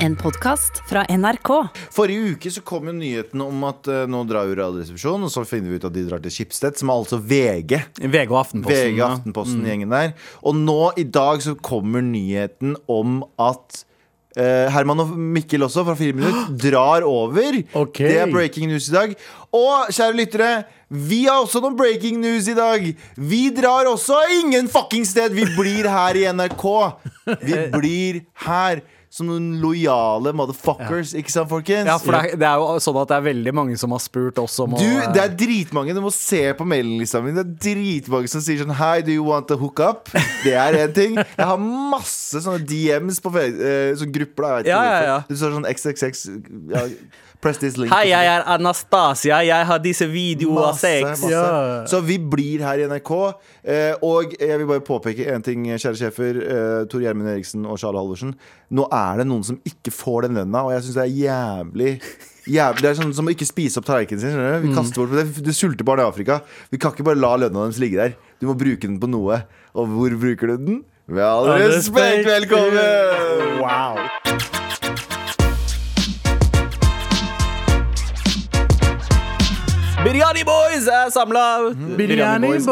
En podkast fra NRK. Forrige uke så kom jo nyheten om at uh, nå drar jo Radioresepsjonen, og så finner vi ut at de drar til Schibsted, som er altså VG. VG og Aftenposten. VG og Aftenposten-gjengen der. Og nå i dag så kommer nyheten om at uh, Herman og Mikkel også, fra Fire minutter, drar over. Okay. Det er breaking news i dag. Og kjære lyttere, vi har også noen breaking news i dag. Vi drar også ingen fucking sted. Vi blir her i NRK. Vi blir her. Som noen lojale motherfuckers, ikke sant, folkens? Ja, for det er, det er jo sånn at det er veldig mange som har spurt oss om Du, å det er dritmange. Du må se på mailinglista mi. Det er dritmange som sier sånn Hi, do you want to hook up? Det er én ting. Jeg har masse sånne DMs på eh, sånne grupper. Da, jeg vet ikke Ja, ja, ja. Du står sånn XXX ja. Hei, jeg er Anastasia, jeg har disse videoene av sex. masse. Ja. Så vi blir her i NRK. eh, og jeg vil bare påpeke én ting, kjære sjefer. Uh, Tor Gjermund Eriksen og Charles Halvorsen. Nå er det noen som ikke får den lønna, og jeg syns det er jævlig Jævlig, det er sånn som å ikke spise opp tallerkenen sin. skjønner Du Vi kaster bort det, det sulter barn i Afrika. Vi kan ikke bare la lønna deres ligge der. Du må bruke den på noe. Og hvor bruker du den? Med all respekt. velkommen! Wow. Biryani Boys er samla! Biryani boys.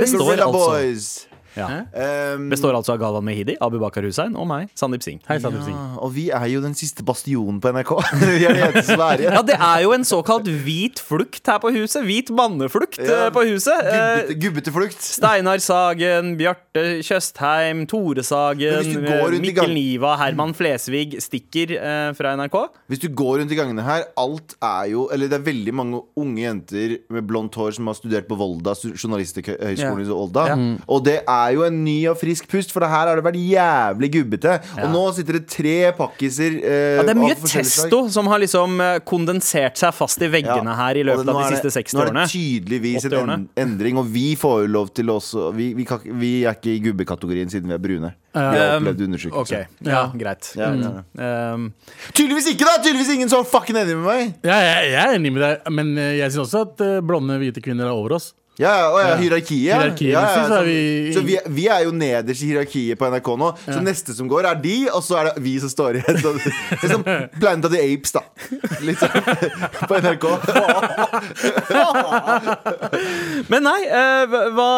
Består Gorilla altså, Boys. Ja. Um, Består altså av Galvan Mehidi, Abu Bakar Hussein og meg, Sandeep Singh. Hei, Sandeep Singh. ja, og vi er jo den siste bastionen på NRK. vi er det eneste som er igjen. Ja, det er jo en såkalt hvit flukt her på huset. Hvit manneflukt Ja. eh, på huset. Gubbete, Eh, gubbete flukt. Steinar Sagen, Bjarte Tjøstheim, Tore Sagen, i Mikkel Niva, Herman Flesvig stikker eh, fra NRK. Hvis du går rundt i gangene her, alt er jo Eller det er veldig mange unge jenter med blondt hår som har studert på Volda, journalisthøgskolen i Volda. Ja. Og det er jo en ny og frisk pust, for det her har det vært jævlig gubbete. Og nå sitter det tre pakkiser. eh, Ja, det er mye testo slag. som har liksom eh, kondensert seg fast i veggene Ja. her i løpet det, av er de siste 60 årene. Nå er det tydeligvis en en endring, og vi får jo lov til også Vi, vi, kan, vi er ikke i gubbekategorien siden vi er brune. Vi har Um, opplevd undertrykkelse. Ok, ja, greit. Ja, ja, ja. Um, Tydeligvis ikke, da! Tydeligvis ingen er fucking enig med meg. Ja, jeg, jeg er enig med deg, men eh, jeg syns også at eh, blonde, hvite kvinner er over oss. Ja, ja, ja, hierarkiet. hierarkiet. ja, ja, ja. så vi- så vi, vi er jo nederst i hierarkiet på NRK nå. Så neste som går, er de, og så er det vi som står igjen. Så, det er som Planet of the Apes, da. Litt sånn på NRK. Men nei, eh, hva,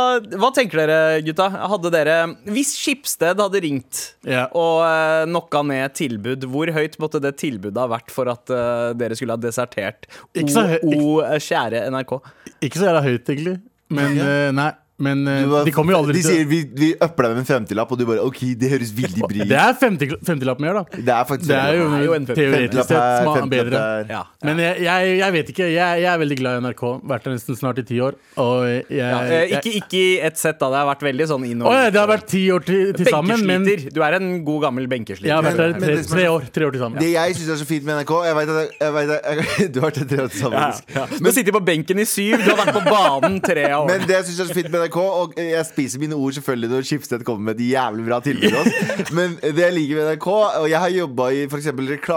hva tenker dere, gutta? Hadde dere Hvis Skipsted hadde ringt Ja. og uh, knocka ned tilbud, hvor høyt måtte det tilbudet ha vært for at eh, dere skulle ha desertert Ikke så høy- O, o eh, kjære NRK? Ikke så jævla høyt, egentlig. Men eh, nei. Men var, de kommer jo aldri de til sier vi, vi upper deg med en femtilapp, og du bare OK, det høres veldig bry Det er 50 50-lapp mer, da. Det er faktisk Det er jo, Det er jo en teoretisk femtilapp sett femtilapp bedre. Ja. Men jeg, jeg, jeg vet ikke. Jeg, jeg er veldig glad i NRK. Vært der nesten snart i ti år. Og jeg, Ja, eh, jeg, ikke, ikke i ett sett, da. Det har vært veldig sånn inn Å ja, det har vært ti år til, til sammen, men. Du er en god gammel benkesliter. Jeg har vært der Men- men tre, tre år. Tre år til sammen. Det jeg syns er så fint med NRK Jeg vet at vet at jeg, Du har vært der tre år til sammen, ja. Du sitter på benken i syv, du har vært på banen tre år. Men det jeg synes er så fint med NRK, og jeg spiser mine ord selvfølgelig når Skipsted kommer med et jævlig bra tilbud Også. men det jeg liker med NRK Og jeg har jobba i f.eks.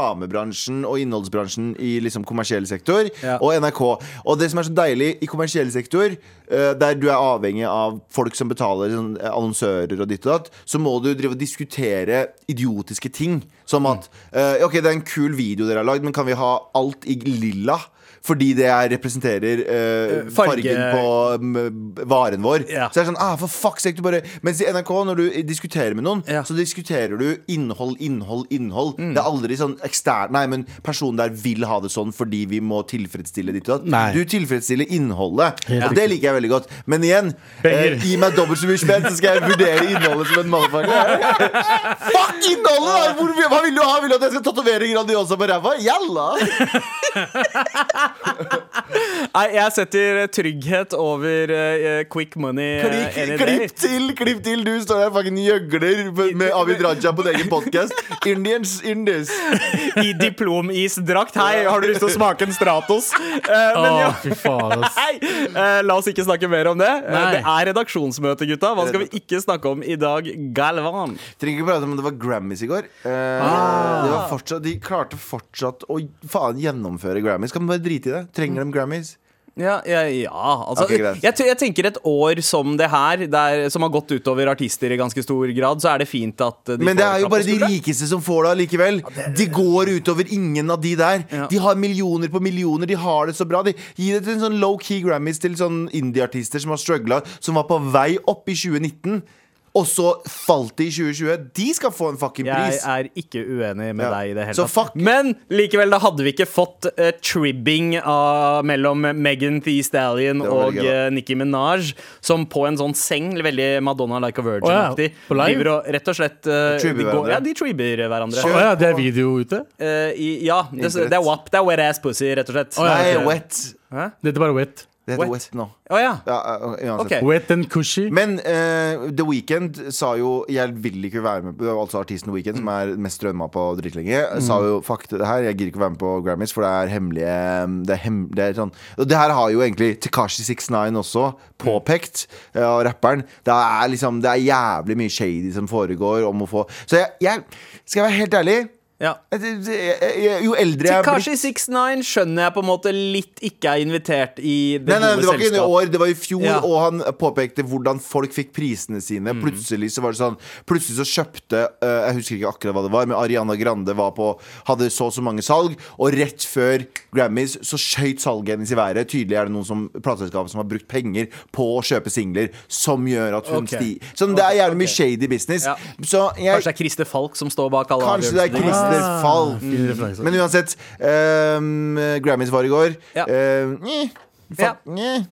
reklamebransjen og innholdsbransjen i liksom kommersiell sektor, Ja. og NRK. Og det som er så deilig i kommersiell sektor, eh, der du er avhengig av folk som betaler sånn, eh, annonsører og ditt og datt, så må du drive og diskutere idiotiske ting. Som at eh, OK, det er en kul video dere har lagd, men kan vi ha alt i lilla? Fordi det er, representerer eh, farge- fargen på mm, varen vår. Ja. Så det er sånn, ah, for fuck's sake du bare Mens i NRK, når du diskuterer med noen, Ja. så diskuterer du innhold, innhold, innhold. Mm. Det er aldri sånn ekstern Nei, men personen der vil ha det sånn fordi vi må tilfredsstille ditt og datt. Du tilfredsstiller innholdet. ja. Og det liker jeg veldig godt. Men igjen, eh, gi meg dobbelt så mye spenn, så skal jeg vurdere innholdet som en motherfucker. Fuck innholdet, da! Hvor, hva vil du ha? Vil du at jeg skal tatovere Grandiosa på ræva? Jalla! Nei, jeg setter trygghet over uh, quick money eh, Klipp, klipp til, klipp til! Du står der og gjøgler med- Abid Raja på din egen podkast. Indians indies. I diplomisdrakt. Hei, har du lyst til å smake en Stratos? Uh, men ja. fy faen, ass. Hei, eh, La oss ikke snakke mer om det. Det er redaksjonsmøte, gutta. Hva skal vi ikke snakke om i dag? Galvan. Trenger ikke prate om det var Grammys i går. Eh, Ah. det var fortsatt, de klarte fortsatt å faen gjennomføre Grammys. Kan man bare drite i det? Trenger de Grammys? Ja, ja, ja altså, okay, jeg, jeg tenker et år som det her, der, som har gått utover artister i ganske stor grad, så er det fint at de Men det er jo bare de rikeste som får det allikevel. De går utover ingen av de der. De har millioner på millioner, de har det så bra. De Gi det til en sånn low-key Grammys til sånn indie-artister som har struggla, som var på vei opp i 2019, og så falt de i 2020. De skal få en fucking pris. Jeg er ikke uenig med Ja. deg i det hele tatt. Men likevel, da hadde vi ikke fått uh, tribbing av, mellom Megan Thee Stallion og uh, Nicki Minaj, som på en sånn seng, veldig Madonna like a virgin-aktig, ja, driver og rett og slett uh, de går, hverandre. Ja, de tribber hverandre. Oh, ja, det er video ute? Eh, i, ja, det, det er WAP. Det er wet ass pussy, rett og slett. Oh, ja, Nei, okay. Wet. Dette er bare wet. Det heter Wet. Wet nå. Oh, ja. Ja, uh, uansett. Ok. Wet and cushy. Men uh, The Weeknd sa jo 'jeg vil ikke være med Altså artisten The Weeknd, som er mest strømma på drittlenge, sa jo 'fuck det her, jeg gidder ikke å være med på Grammys', for det er hemmelige Det er, hem, det er sånn Og det her har jo egentlig Tekashi 69 også påpekt, og rapperen. Det er liksom Det er jævlig mye shady som foregår om å få Så jeg, jeg skal være helt ærlig ja. jeg- Jo eldre jeg blir Tekashi 69 skjønner jeg på en måte litt ikke er invitert i det Nei, nei, gode det var ikke i år, det var i fjor, Ja. og han påpekte hvordan folk fikk prisene sine. Mm. Plutselig så var det sånn Plutselig så kjøpte eh, Jeg husker ikke akkurat hva det var, men Ariana Grande var på hadde så og så mange salg, og rett før Grammys så skøyt salget hennes i været. Tydelig er det noen som plateselskap som har brukt penger på å kjøpe singler, som gjør at hun okay. stiger Sånn, det er jævlig mye shady business. Ja. Så jeg Kanskje det er Christer Falk som står bak alle avgjørelsene. Ah, fin referanse. Men uansett, um, Grammys var i går. Ja. Uh, Ja.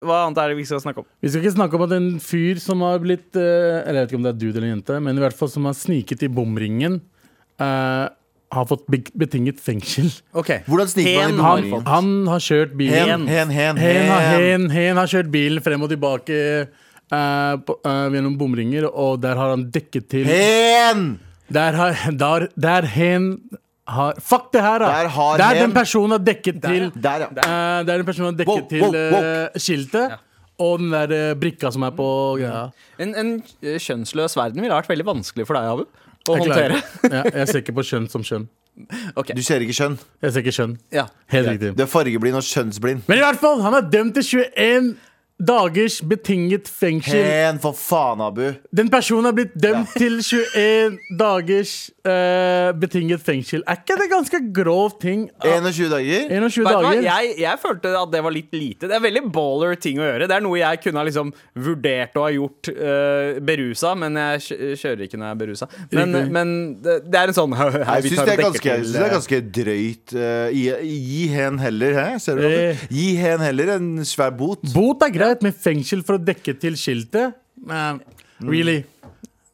Hva annet er det vi skal snakke om? Vi skal ikke snakke om at en fyr som har blitt eh, Eller jeg vet ikke om det er dude eller jente, men i hvert fall som har sniket i bomringen, uh, har fått betinget fengsel. Okay. Hvordan sniker man i bomringen? Han, han har kjørt bilen Hen, hen, hen, Hen har, hen. hen, hen har kjørt bilen frem og tilbake uh, på, uh, gjennom bomringer, og der har han dekket til Hen! Der har der, der hen har Fuck det her, da! Der har der den personen har dekket til Der, ja. eh, Der den personen har dekket Woke, til woke, woke. eh, skiltet. Og den der uh, brikka som er på greia. En, en kjønnsløs verden ville vært veldig vanskelig for deg, Abu. Å Jeg håndtere. Ja, jeg ser ikke på kjønn som kjønn. Okay. Du ser ikke kjønn. Jeg ser ikke kjønn. ja Helt riktig. Du er fargeblind og kjønnsblind. Men i hvert fall, han er dømt til 21 dagers betinget fengsel. Hen, for faen, Abu. Den personen har blitt dømt til 21 dagers uh, betinget fengsel. Er ikke det ganske grov ting? 21 dager. 21 Vet du dager? Jeg, jeg følte at det var litt lite. Det er veldig baller ting å gjøre. Det er noe jeg kunne ha liksom vurdert å ha gjort uh, berusa, men jeg kjører ikke når jeg er berusa. Men, men det, det er en sånn Jeg syns det, er det er eh, ganske drøyt. gi, gi hen heller, hæ? Ser du? Eh. Gi hen heller en svær bot. Bot er greit, men fengsel for å dekke til skiltet? Men, really?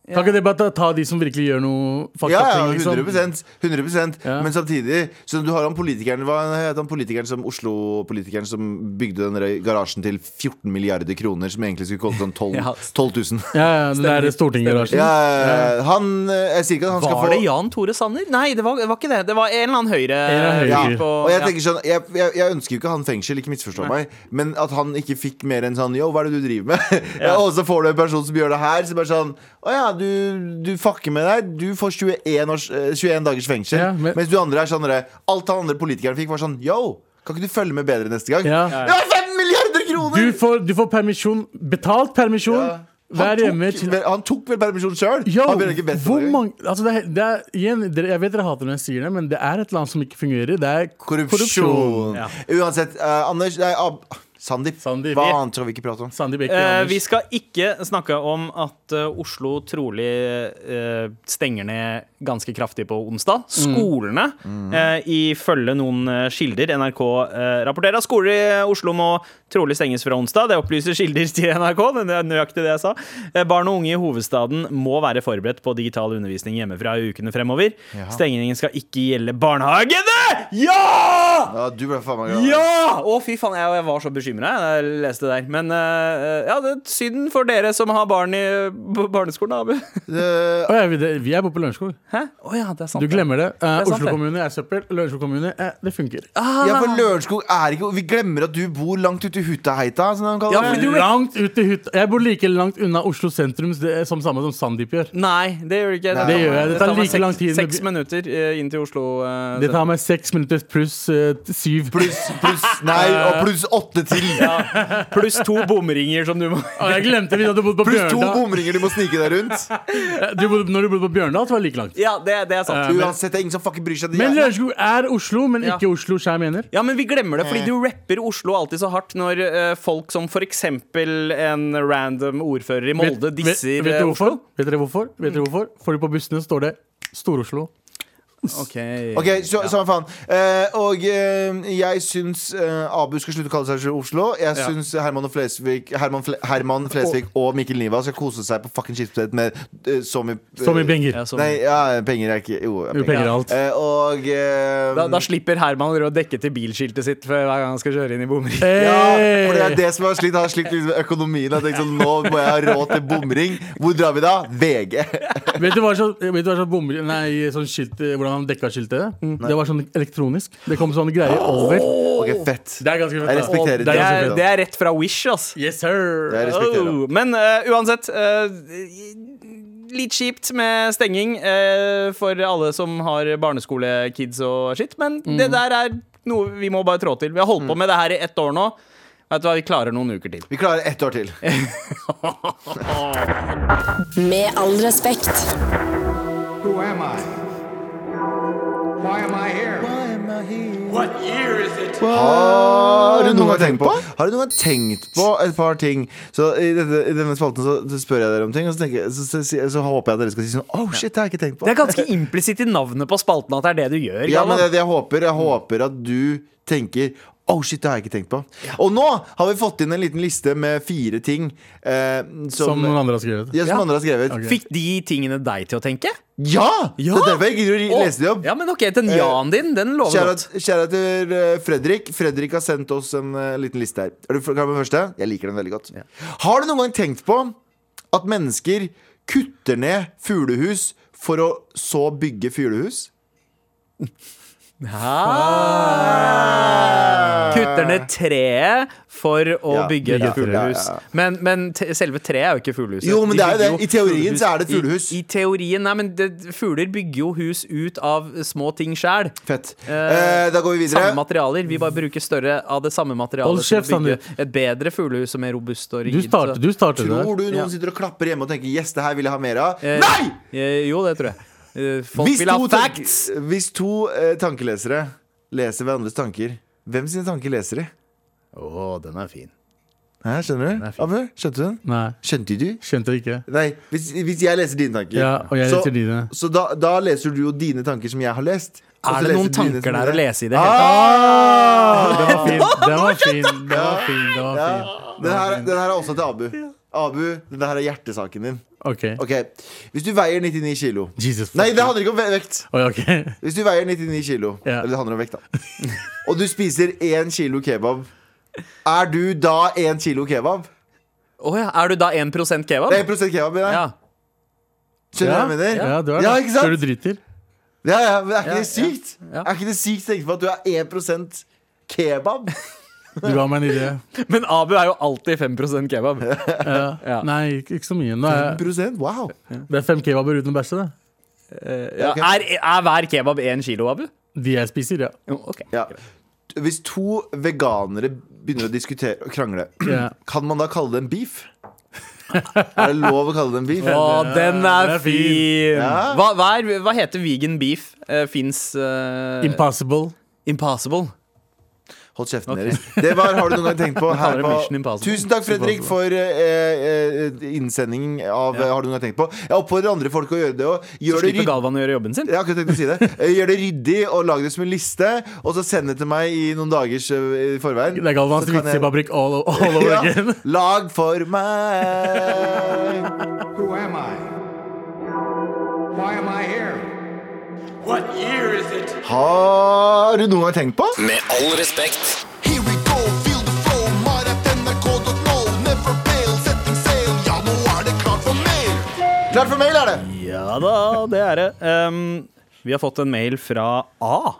Kan ikke det bare ta, de som virkelig gjør noe fucked Ja, ja, ting? liksom? 100%, 100% Ja. Men samtidig Så du har han politikeren Hva heter han politikeren som Oslo-politikeren som bygde den garasjen til 14 milliarder kroner, som egentlig skulle koste sånn 12, 12 000? Ja, ja, den der Stortinget-garasjen. Ja, han eh, Jeg sier ikke at han skal Var det Jan Tore Sanner? Nei, det var, det var ikke det. Det var en eller annen høyre... høyre. Ja, og jeg tenker sånn jeg, jeg, jeg ønsker jo ikke han fengsel, ikke misforstå meg, men at han ikke fikk mer enn sånn Yo, hva er det du driver med? Ja. og så får du en person som gjør det her, som er sånn Å ja, du, du fucker med deg. Du får 21, års, eh, 21 dagers fengsel. Ja, men- Mens du andre er sånn Alt han andre politikeren fikk, var sånn Yo, kan ikke du følge med bedre neste gang? Ja. Det var 5 milliarder kroner! Du, får, du får permisjon, betalt permisjon. Ja. Han, tok, vel, han tok vel permisjon sjøl? Altså det, det er, igjen, Jeg vet dere hater når jeg sier det, men det er et land som ikke fungerer. Det er Korrupsjon. Ja. Uansett, uh, Anders Nei, Ab Sandeep. Sandeep. Hva annet skal vi ikke prate om? Sandeep ikke, Eh, vi skal ikke snakke om at uh, Oslo trolig uh, stenger ned ganske kraftig på onsdag. Skolene, eh, ifølge noen eh, kilder NRK eh, rapporterer skoler i Oslo må trolig stenges fra onsdag. Det opplyser kilder til NRK. men Det er nøyaktig det jeg sa. Eh, barn og unge i hovedstaden må være forberedt på digital undervisning hjemmefra i ukene fremover. Stengningen skal ikke gjelde barnehagene! Ja! Ja, du ble faen meg glad. Ja! Å, fy faen, jeg, jeg var så bekymra da jeg leste det der. Men eh, ja, det er synd for dere som har barn i barneskolen, Abu. Det- ja, vi, vi er på på Lørenskog. Hæ? Oh, ja, det er sant. Du glemmer det. Eh, er Oslo det. kommune er søppel. Lørenskog kommune, eh, det funker. Ah, Ja, for Lørenskog er ikke Vi glemmer at du bor langt ute i Hutaheita. som de Ja, det. du- Langt ut. Jeg bor like langt unna Oslo sentrum det er som samme som Sandeep gjør. Nei, det gjør du ikke. Nei. Det gjør jeg. Det tar like lang tid Seks minutter eh, inn til Oslo. Uh, Det tar meg seks minutter pluss eh, syv. Pluss pluss Nei, og pluss åtte til. Pluss to bomringer som du må ah, jeg glemte vi hadde bodd på Pluss to bomringer du må snike deg rundt. Du bodde, når du bodde på Bjørndal, så var det like langt. Ja, det, det er sant. Uansett, det er ingen som fucking bryr seg. De Men jævla- Lørenskog er Oslo, men Ja. ikke Oslo Skjær mener. Ja, men vi glemmer det, fordi du rapper Oslo alltid så hardt når eh, folk som for eksempel en random ordfører i Molde vet, disser vet, eh, dere hvorfor? Oslo. vet dere hvorfor? Vet dere hvorfor? Fordi på bussene står det Stor-Oslo. Ok, Ok, så, Samme faen. Uh, og uh, jeg syns uh, Abu skal slutte å kalle seg Oslo. Jeg Ja. syns Herman, Flesvig, Herman, Fle Herman Flesvig og Mikkel Niva skal kose seg på fucking skipsstedet med uh, så mye Så mye penger. Ja, så- Nei, ja, penger er ikke Jo, Jo, penger er alt. Eh, og da, da slipper Herman å dekke til bilskiltet sitt for hver gang han skal kjøre inn i bomring. ja, for det er det som har slitt. Han har slitt litt med økonomien. Jeg tenkte sånn, Nå må jeg ha råd til bomring. Hvor drar vi da? VG. Vet du hva så, vet du hva så bommer, Nei, sånn skilt, hvordan han dekka skiltet? Det var sånn elektronisk. Det kom sånne greier over. Okay, fett. Det er ganske fett. Jeg respekterer det. Det er, det er rett fra Wish, ass. Yes, sir. Oh, men uh, uansett uh, Litt kjipt med stenging uh, for alle som har barneskolekids og skitt, men det der er noe vi må bare trå til. Vi har holdt på med det her i ett år nå. Vet du hva, Vi klarer noen uker til. Vi klarer ett år til. Med all respekt. Who am I? Why am I here? What year is it? Har du noen gang tenkt på Har du noen gang tenkt på et par ting? Så I, dette, i denne spalten så, så spør jeg dere om ting, og så, jeg- så, så, så, så håper jeg at dere skal si sånn Oh shit, det har jeg ikke tenkt på. Det er ganske implisitt i navnet på spalten at det er det du gjør. Ja, men det jeg håper Jeg håper at du tenker Oh shit, det har jeg ikke tenkt på. Og nå har vi fått inn en liten liste med fire ting eh, som, Som noen andre har skrevet. ja, som Ja. andre har skrevet. Okay. Fikk de tingene deg til å tenke? Ja! Ja! Det er derfor jeg gidder å lese de opp. Ja, men ok, Den ja-en din, den lover godt. Kjære kjære til eh, Fredrik. Fredrik har sendt oss en uh, liten liste her. Er du klar med første? Jeg liker den veldig godt. Har du noen gang tenkt på at mennesker kutter ned fuglehus for å så bygge fuglehus? Ah. Kutter ned treet for å Ja, bygge et fuglehus. ja, ja. Men, men selve treet er jo ikke fuglehuset. Jo, men De det er jo det. I teorien så er det et fuglehus. I, I teorien, nei, men det, Fugler bygger jo hus ut av små ting sjæl. Fett. Eh, Eh, da går vi videre. Samme materialer. Vi bare bruker større av det samme materialet til å bygge et bedre fuglehus som er robust og Du starter, du starter. Tror du noen Ja. sitter og klapper hjemme og tenker 'yes, det her vil jeg ha mer av'? Eh, Nei! Eh, jo, det tror jeg. Eh, folk Hvis vil ha to, facts. hvis to eh, tankelesere leser hverandres tanker, hvem sine tanker leser de? Å, den er fin. Hæ, skjønner er du? Abu, skjønte du den? Nei, Skjønte du? skjønte ikke. Nei, hvis, hvis jeg leser dine tanker Ja, og jeg så, leser dine. Så da, da leser du jo dine tanker som jeg har lest. og så Er det leser noen du dine tanker som der å mine. lese i det hele tatt? Ah! Den var fin. Den var fin. Den var fin. Den var fin. Den, her, den her er også til Abu. Abu, denne her er hjertesaken din. OK. Ok, Hvis du veier 99 kilo Jesus. Nei, det handler ikke om vekt. Oi, okay. Hvis du veier 99 kilo, yeah. eller det handler om vekt, da og du spiser 1 kilo kebab, er du da 1 kilo kebab? Å ja, Er du da 1% kebab? Det er 1 kebab i deg. Ja. Skjønner du Ja, hva jeg mener? ja, du er Ja, det. ikke sant? Så du driter. Ja, ja, men er ikke Ja, det sykt? ja. Er ikke det sykt å tenke på at du er 1 kebab? Du ga meg en idé. Men Abu er jo alltid 5% kebab. Ja. Ja. Nei, ikke, ikke så mye. Nå er, 1 Wow. det er fem kebaber uten å bæsje, det. Ja, Ok. er, er hver kebab 1 kilo, Abu? De jeg spiser, ja. Jo, ok. Ja. Hvis to veganere begynner å diskutere og krangle, Ja. kan man da kalle det en beef? er det lov å kalle det en beef? Å, den er den er fin. fin! Ja. Hva, hva, er, hva heter vegan beef? Uh, Fins Impossible. Impossible. Hold kjeften deres. Det var Har du noen gang tenkt på her på Tusen takk, Fredrik, for eh, eh, innsending av ja. Har du noen gang tenkt på. Jeg oppfordrer andre folk å gjøre det òg. Så slipper. Galvan å gjøre jobben sin. Jeg har akkurat tenkt å si det. Eh, Gjør det ryddig og lag det som en liste, og så send det til meg i noen dagers eh, i forveien. Det er Galvans jeg- vitsefabrikk all, all over Ja, again. lag for meg. Who am I? Why am I here? Har du noen gang tenkt på? Med all respekt. Here we go, feel the flow, mar.nrk.no. Never fail, setting sail. Ja, nå det klart for mer. Klart for mail, er det. Ja da, det er det. Um, vi har fått en mail fra A.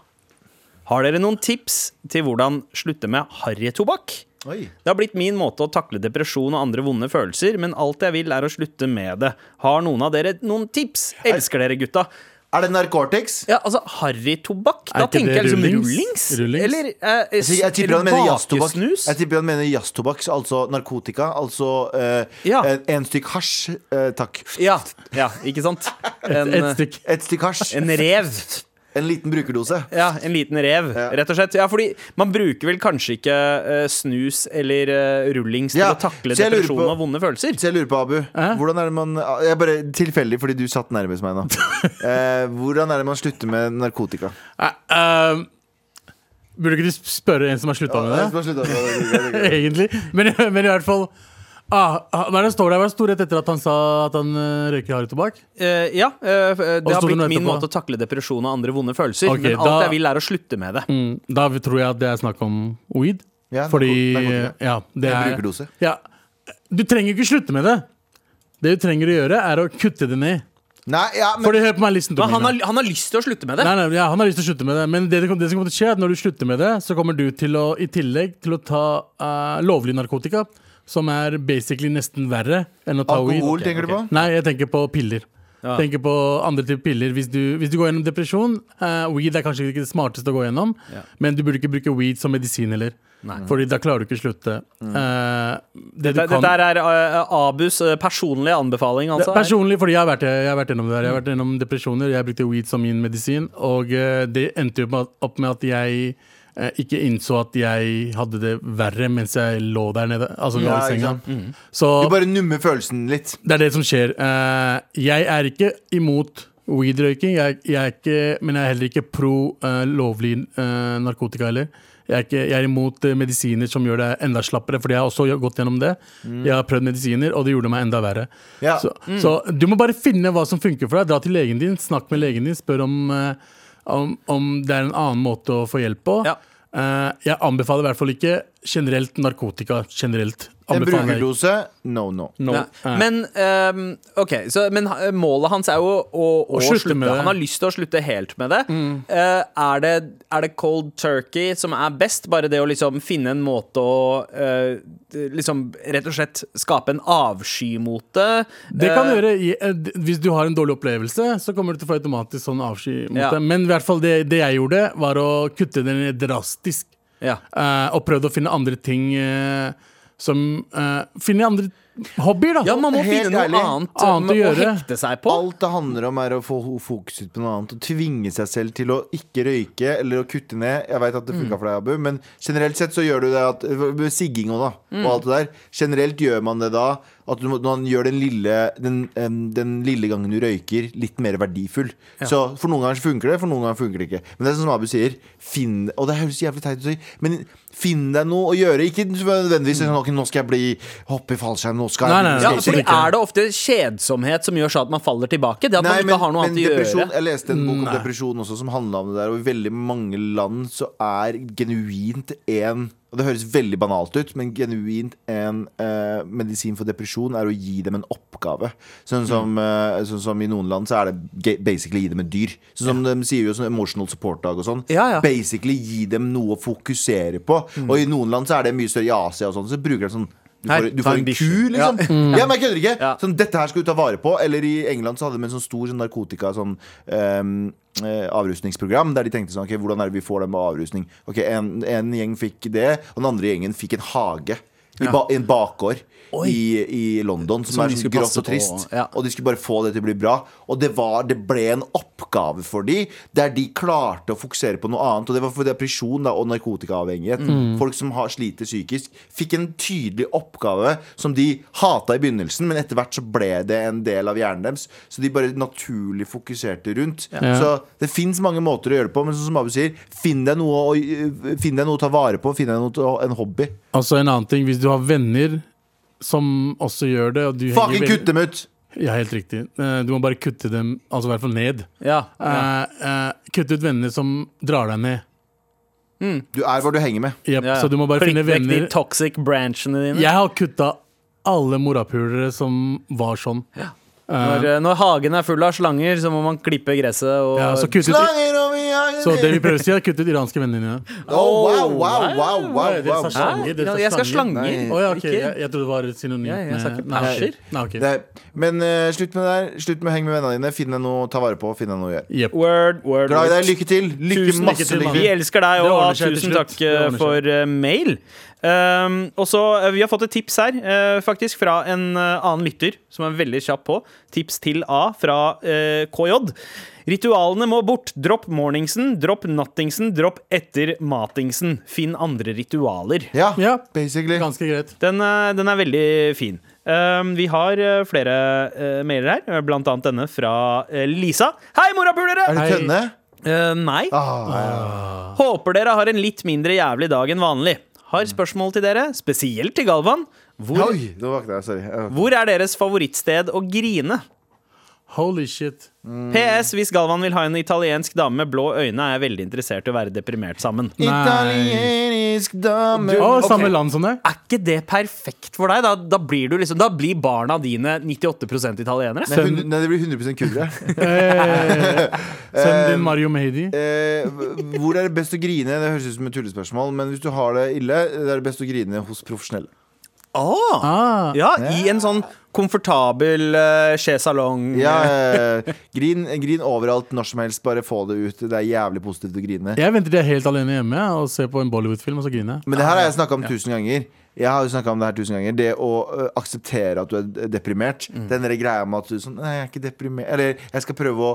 Har dere noen tips til hvordan slutte med harrytobakk? Det har blitt min måte å takle depresjon og andre vonde følelser, men alt jeg vil er å slutte med det. Har noen av dere noen tips? Elsker dere, gutta. Er det narkotiks? Ja, altså Harrytobakk? Da tenker det jeg liksom rullings? rullings. Eller eh, Jeg, jeg tipper han mener jazztobakk. Jeg tipper han mener jazztobakk, altså narkotika. Altså eh, Ja. en, en stykk hasj. eh, takk. Ja, ja, ikke sant? En, Et stykk. Et stykk hasj. en rev. En liten brukerdose. Ja, en liten rev, Ja. rett og slett. Ja, fordi man bruker vel kanskje ikke uh, snus eller uh, rullings til Ja, å takle depresjon på- og vonde følelser. Så jeg lurer på, Abu, hvordan er det man Jeg er bare tilfeldig fordi du satt nærmest meg nå. uh, hvordan er det man slutter med narkotika? Uh, eh, burde ikke du spørre en som har slutta med det. Egentlig. Men, men i hvert fall ah, ah, Hva er det står der? Hva sto rett etter at han sa at han uh, røyker harrytobakk? Uh, ja, Uh, det har blitt min måte å takle depresjon og andre vonde følelser. Okay, men alt da- jeg vil, er å slutte med det. Mm, da tror jeg at det er snakk om weed. Ja, Fordi narkotika. Ja, det er brukerdose. ja, Du trenger ikke slutte med det. Det du trenger å gjøre, er å kutte det ned. Nei, ja, men Fordi hør på meg, listen Men han har, han har lyst til å slutte med det. Nei, nei, ja, han har lyst til å slutte med det, men det, det, det som kommer til å skje, er at når du slutter med det, så kommer du til å i tillegg til å ta uh, lovlig narkotika, som er basically nesten verre enn å ta alkohol, weed. tenker du på? Nei, jeg tenker på piller. Ja. Tenker på andre typer piller. Hvis du, hvis du går gjennom depresjon, uh, weed er kanskje ikke det smarteste å gå gjennom, Ja. men du burde ikke bruke weed som medisin heller. Nei. Fordi da klarer du ikke å slutte. Eh, det du Dette, kan- dette er uh, Abus uh, personlige anbefaling, altså. Det, personlig, fordi jeg har, vært, jeg har vært gjennom det der. Jeg har vært gjennom depresjoner. Jeg brukte weed som min medisin, og det endte jo opp med at jeg ikke innså at jeg hadde det verre mens jeg lå der nede. Altså lå Ja, i senga. Mm. Så Du bare nummer følelsen litt. det er det som skjer. Uh, jeg er ikke imot weed-røyking, jeg, jeg ikke, men jeg er heller ikke pro uh, lovlig uh, narkotika heller. Jeg er, ikke, jeg er imot eh, medisiner som gjør deg enda slappere, fordi jeg har også gått gjennom det. Jeg har prøvd medisiner, og det gjorde meg enda verre. Ja. Så, så du må bare finne hva som funker for deg. Dra til legen din, snakk med legen din, spør om, eh, om, om det er en annen måte å få hjelp på. Ja. Uh, jeg anbefaler i hvert fall ikke generelt narkotika. Generelt. En brukerdose, no, no. No. Eh. Men, um, okay, så, men målet hans er jo å, å, Å slutte slutte. med det. Han har lyst til å slutte helt med det. Eh, er det. Er det cold turkey som er best? Bare det å liksom finne en måte å uh, liksom rett og slett skape en avsky mot det? Det kan Eh, du gjøre i, eh, Hvis du har en dårlig opplevelse, så kommer du til å få automatisk sånn avsky mot Ja. det. Men i hvert fall det, det jeg gjorde, var å kutte den drastisk. Ja. Uh, og prøvde å finne andre ting eh, som uh, finner andre hobbyer, da. ja, man må Helt finne noe ærlig, annet, annet å gjøre. hekte seg på. Alt det handler om, er å få fokuset fokus ut på noe annet. Å tvinge seg selv til å ikke røyke eller å kutte ned. Jeg veit at det funka for deg, Abu, men generelt sett så gjør du det at med Sigging og da, og alt det der. Generelt gjør man det da at du, man gjør den lille, den, den lille gangen du røyker, litt mer verdifull. Så for noen ganger funker det, for noen ganger funker det ikke. Men det er sånn som Abu sier, finn Og det høres jævlig teit ut men finn deg noe å gjøre. Ikke nødvendigvis sånn «Ok, nå skal jeg bli hoppe i fallskjerm, nå skal jeg Nei, nei, nei. Ja, for fordi. Er det ofte kjedsomhet som gjør så at man faller tilbake? Det at man ikke har noe annet å gjøre? Jeg leste en bok om depresjon også som handla om det der. Og i veldig mange land så er genuint en Og det høres veldig banalt ut, men genuint en eh, medisin for depresjon er å gi dem en oppgave. Sånn som, eh, sånn som i noen land så er det basically gi dem et dyr. Sånn som de sier jo sånn emotional support dag og sånn. Ja, ja. Basically gi dem noe å fokusere på. Og i noen land så er det mye større. I Asia og sånn, så bruker de sånn du får, du får en ku, liksom. Ja, men jeg kødder ikke. Ja. Sånn, dette her skal du ta vare på. Eller i England så hadde de en sånn stor sånn narkotika sånn eh, avrusningsprogram der de tenkte sånn Ok, hvordan er det vi får dem med avrusning? Ok, en, en gjeng fikk det, og den andre gjengen fikk en hage. I, ba, en bakgård i, i London som, Som er sånn grått og trist. på, ja. Og de skulle bare få det til å bli bra. Og det, var, det ble en oppgave for de der de klarte å fokusere på noe annet. Og det var for depresjon da, og narkotikaavhengighet. Folk som har, sliter psykisk, fikk en tydelig oppgave som de hata i begynnelsen, men etter hvert så ble det en del av hjernen deres. Så de bare naturlig fokuserte rundt. Ja. Så det fins mange måter å gjøre det på, men som Abu sier, finn deg noe å, finn deg noe å ta vare på. Finn deg noe, til- en hobby. Altså en annen ting, hvis du har venner som også gjør det og du Fucking kutt dem ut! Ja, helt riktig. Eh, Du må bare kutte dem, altså i hvert fall ned. Ja, ja. Eh, eh, kutte ut venner som drar deg ned. Du er hvor du henger med. Jep, Ja, ja. Så du må bare Flikk finne vekk de venner. toxic branchene dine. Jeg har kutta alle morapulere som var sånn. Når, eh, når hagen er full av slanger, så må man klippe gresset og Ja, så kutt ut, Slanger over så det vi prøver å si, er kutt ut iranske vennene dine. Oh, wow, wow, wow, wow, wow. sa slanger. Dere sa Jeg skal slanger. slanger. Å ja, okay. Jeg, jeg trodde det var et synonym. Ja, jeg sa ikke med- perser. Nei, ok. Det, men uh, slutt med det der. Slutt med å henge med vennene dine. Finn deg noe å ta vare på. Finn deg noe å gjøre. Yep. Word, word, Glad i deg. Lykke til. Lykke Tusen masse lykke til, lykke. Vi elsker deg, og tusen takk eh, for uh, mail. Um, og så, eh, Vi har fått et tips her, uh, faktisk, fra en uh, annen lytter som er veldig kjapp på. Tips til A fra uh, KJ. Ritualene må bort. Dropp morningsen, dropp nattingsen, dropp etter matingsen. Finn andre ritualer. Ja, Ja. basically. Ganske greit. Den, den er veldig fin. Um, vi har flere mailer her, blant annet denne fra Lisa. Hei, morapulere! Er det tønne? Nei. Ah, Håper dere har en litt mindre jævlig dag enn vanlig. Har spørsmål til dere, spesielt til Galvan. Hvor, Oi, nå vakna jeg. Sorry. Hvor er deres favorittsted å grine? Holy shit. PS. Hvis Galvan vil ha en italiensk dame med blå øyne, er jeg veldig interessert i å være deprimert sammen. Italiensk dame du, okay. samme land som det? Er ikke det perfekt for deg? Da, da, blir, du liksom, da blir barna dine 98 italienere. Nei, hund- nei, det blir 100 kulere. Eh, Send din Mario Mehdi. Eh, hvor er det best å grine? Det høres ut som et tullespørsmål, men hvis du har det ille, det er det best å grine hos profesjonelle. Åh, Ah, ja, I en sånn komfortabel uh, chez salong. Ja, eh, grin, grin overalt, når som helst. Bare få det ut. Det er jævlig positivt å grine. jeg venter til jeg er helt alene hjemme og ser på en Bollywood-film, og så griner jeg. Men det her har jeg snakka om tusen ganger. Jeg har jo snakket om Det her tusen ganger Det å ø, akseptere at du er deprimert. Mm. Den greia med at du sånn Nei, jeg er ikke deprimert. Eller jeg skal prøve å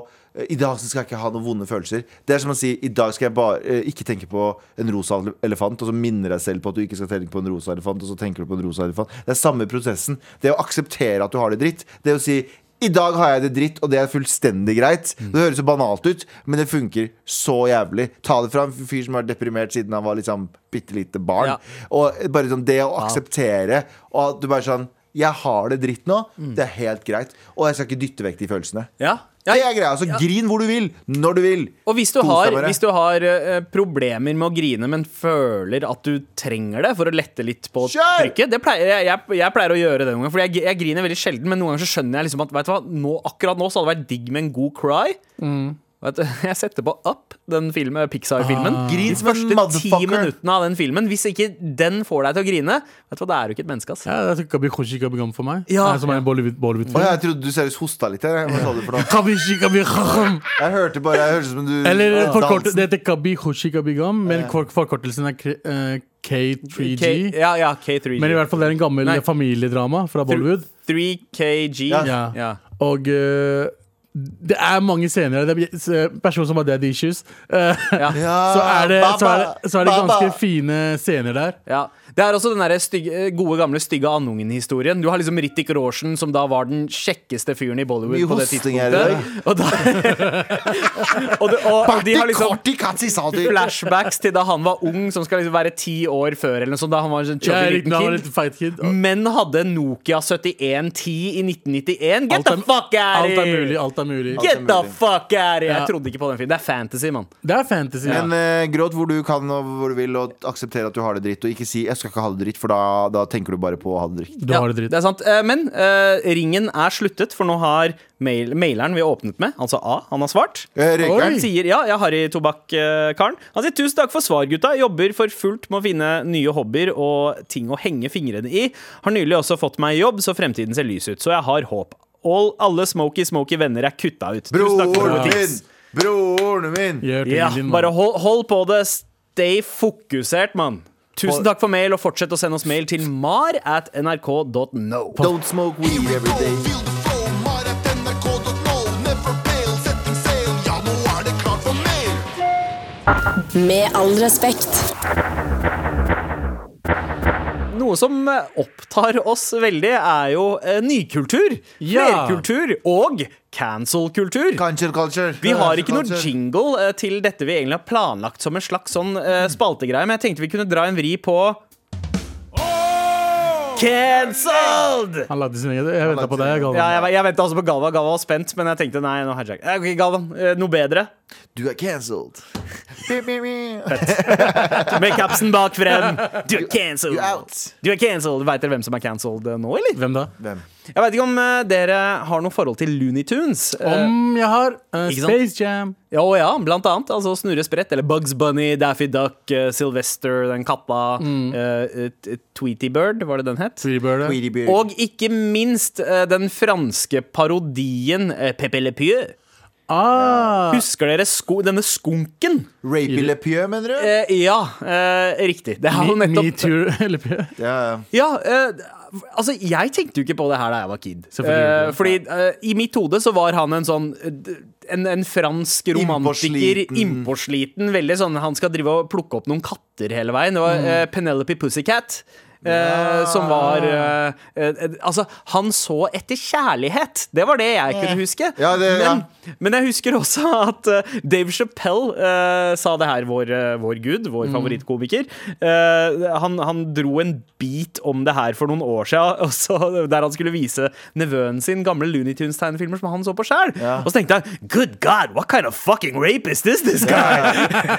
I dag skal jeg ikke ha noen vonde følelser. Det er som å si i dag skal jeg bare ikke tenke på en rosa elefant, og så minner deg selv på at du ikke skal tenke på en rosa elefant, og så tenker du på en rosa elefant. Det er samme prosessen. Det å akseptere at du har det dritt. Det å si i dag har jeg det dritt, og det er fullstendig greit. Det høres så banalt ut, men det funker så jævlig. Ta det fra en fyr som har vært deprimert siden han var liksom bitte lite barn. Ja. Og bare sånn det å akseptere, og at du bare sånn Jeg har det dritt nå. Det er helt greit. Og jeg skal ikke dytte vekk de følelsene. Ja. Ja, Det er greia. Altså, grin hvor du vil, når du vil. Og hvis du Kos har, hvis du har uh, problemer med å grine, men føler at du trenger det for å lette litt på Kjør! trykket det pleier, jeg, jeg, jeg pleier å gjøre det noen ganger, for jeg, jeg griner veldig sjelden. Men noen ganger så skjønner jeg liksom at du hva, nå, akkurat nå så hadde det vært digg med en god cry. Du, jeg setter på Up, den film- Pixar-filmen. Grin De som en første ti motherfucker. minuttene av den filmen. Hvis ikke den får deg til å grine, Vet du hva, da er du ikke et menneske. ass Ja, det er Kabi Khoshi Kabi Gam for meg. Ja. Eh, Som er en Bollywood- Å, Bollywood-film. jeg trodde du seriøst hosta litt. her. Hva sa du for noe? Jeg hørte bare Jeg hørte som du Eller Ja, forkort, det heter Kabi Khoshi Kabi Gam, men for- forkortelsen er K- eh, K3G. K, ja, ja, K3G. Men i hvert fall det er en gammel Nei. familiedrama fra Bollywood. 3KG. Ja. Ja. Ja. Og eh, det er mange scener er s- personer som har dead issues. Eh. Ja, så, er det, så, er det, så er det ganske fine scener der. Ja. Det er også den der stygge, gode gamle stygge andungen-historien. Du har liksom Rittik Roshen, som da var den kjekkeste fyren i Bollywood Mye på det tidspunktet. Og, da, og, de, og, og de har liksom flashbacks til da han var ung, som skal liksom være ti år før, eller noe sånt. Da han var en sånn chubby liten kid. litt fight kid. Men hadde en Nokia 7110 i 1991. Get Alt the fuck out of er here! alt er mulig Get the fuck out of here! Jeg trodde ikke på den filmen. Det er fantasy, mann. Det er fantasy. Men uh, gråt hvor du kan og hvor du vil, og akseptere at du har det dritt. Og ikke si 'jeg skal ikke ha det dritt', for da, da tenker du bare på å ha det dritt. Du har det dritt. Det er sant. Eh, Men eh, ringen er sluttet, for nå har mail maileren vi åpnet med, altså A, han har svart. Eh, Han sier ja, jeg har i tobakk-karen. Han sier tusen takk for svar, gutta. Jobber for fullt med å finne nye hobbyer og ting å henge fingrene i. Har nylig også fått meg jobb, så fremtiden ser lys ut. Så jeg har håp. All, alle smoky smoky venner er kutta ut. Tusen takk for gode min! tips. Broren min! Ja, bare hold, hold på det. Stay fokusert, mann. Tusen takk for mail, og fortsett å sende oss mail til mar at nrk.no. Don't smoke weed every day. Med all flow, Noe som eh, opptar oss veldig, er jo eh, nykultur. Ja. Flerkultur og cancel-kultur. Cancel culture. Vi har ikke noe jingle eh, til dette vi egentlig har planlagt som en slags sånn eh, spaltegreie, men jeg tenkte vi kunne dra en vri på Cancelled! Han lagde sin egen. Jeg venta på deg. Galvan. Ja, jeg, jeg venta også på Galvan. Galvan var spent, men jeg tenkte nei, nå hijack. Okay, Galvan, noe bedre? Du er cancelled. Med capsen bak frem. Du er cancelled. Du er cancelled. Veit dere hvem som er cancelled eh, nå, eller? Hvem da? Hvem? Jeg vet ikke om uh, dere har noe forhold til Looney Tunes. Eh, Om jeg har Uh, Space Jam. Ja, og ja, blant annet. Altså Snurre Sprett, eller Bugs Bunny, Daffy Duck, uh, Sylvester, den katta, Mm. Tweety Bird, var det den het? Bird, Tweety Bird. Og ikke minst den franske parodien Pepe Le Pieu. Ah, Husker dere sko denne skunken? Rapey Le Pieu, mener du? Eh, ja, eh, riktig. Det er jo nettopp Metoo Lepieu. Ja, ja. Eh, altså jeg tenkte jo ikke på det her da jeg var kid. Eh, fordi eh, i mitt hode så var han en sånn eh, en, en fransk romantiker, Innpåsliten. innpåsliten. Veldig sånn Han skal drive og plukke opp noen katter hele veien. Det var Mm. eh, Penelope Pussycat. Eh, som var eh, eh, Altså, han så etter kjærlighet. Det var det jeg kunne huske. Ja, det- men, men jeg husker også at Dave Chappelle uh, sa det her, vår, vår gud, vår Mm. favorittkomiker. Uh, han, han dro en bit om det her for noen år siden, også, der han skulle vise nevøen sin gamle Looney Tunes-tegnefilmer som han så på sjæl. Og så tenkte jeg Good God, what kind of fucking rape is this, this guy?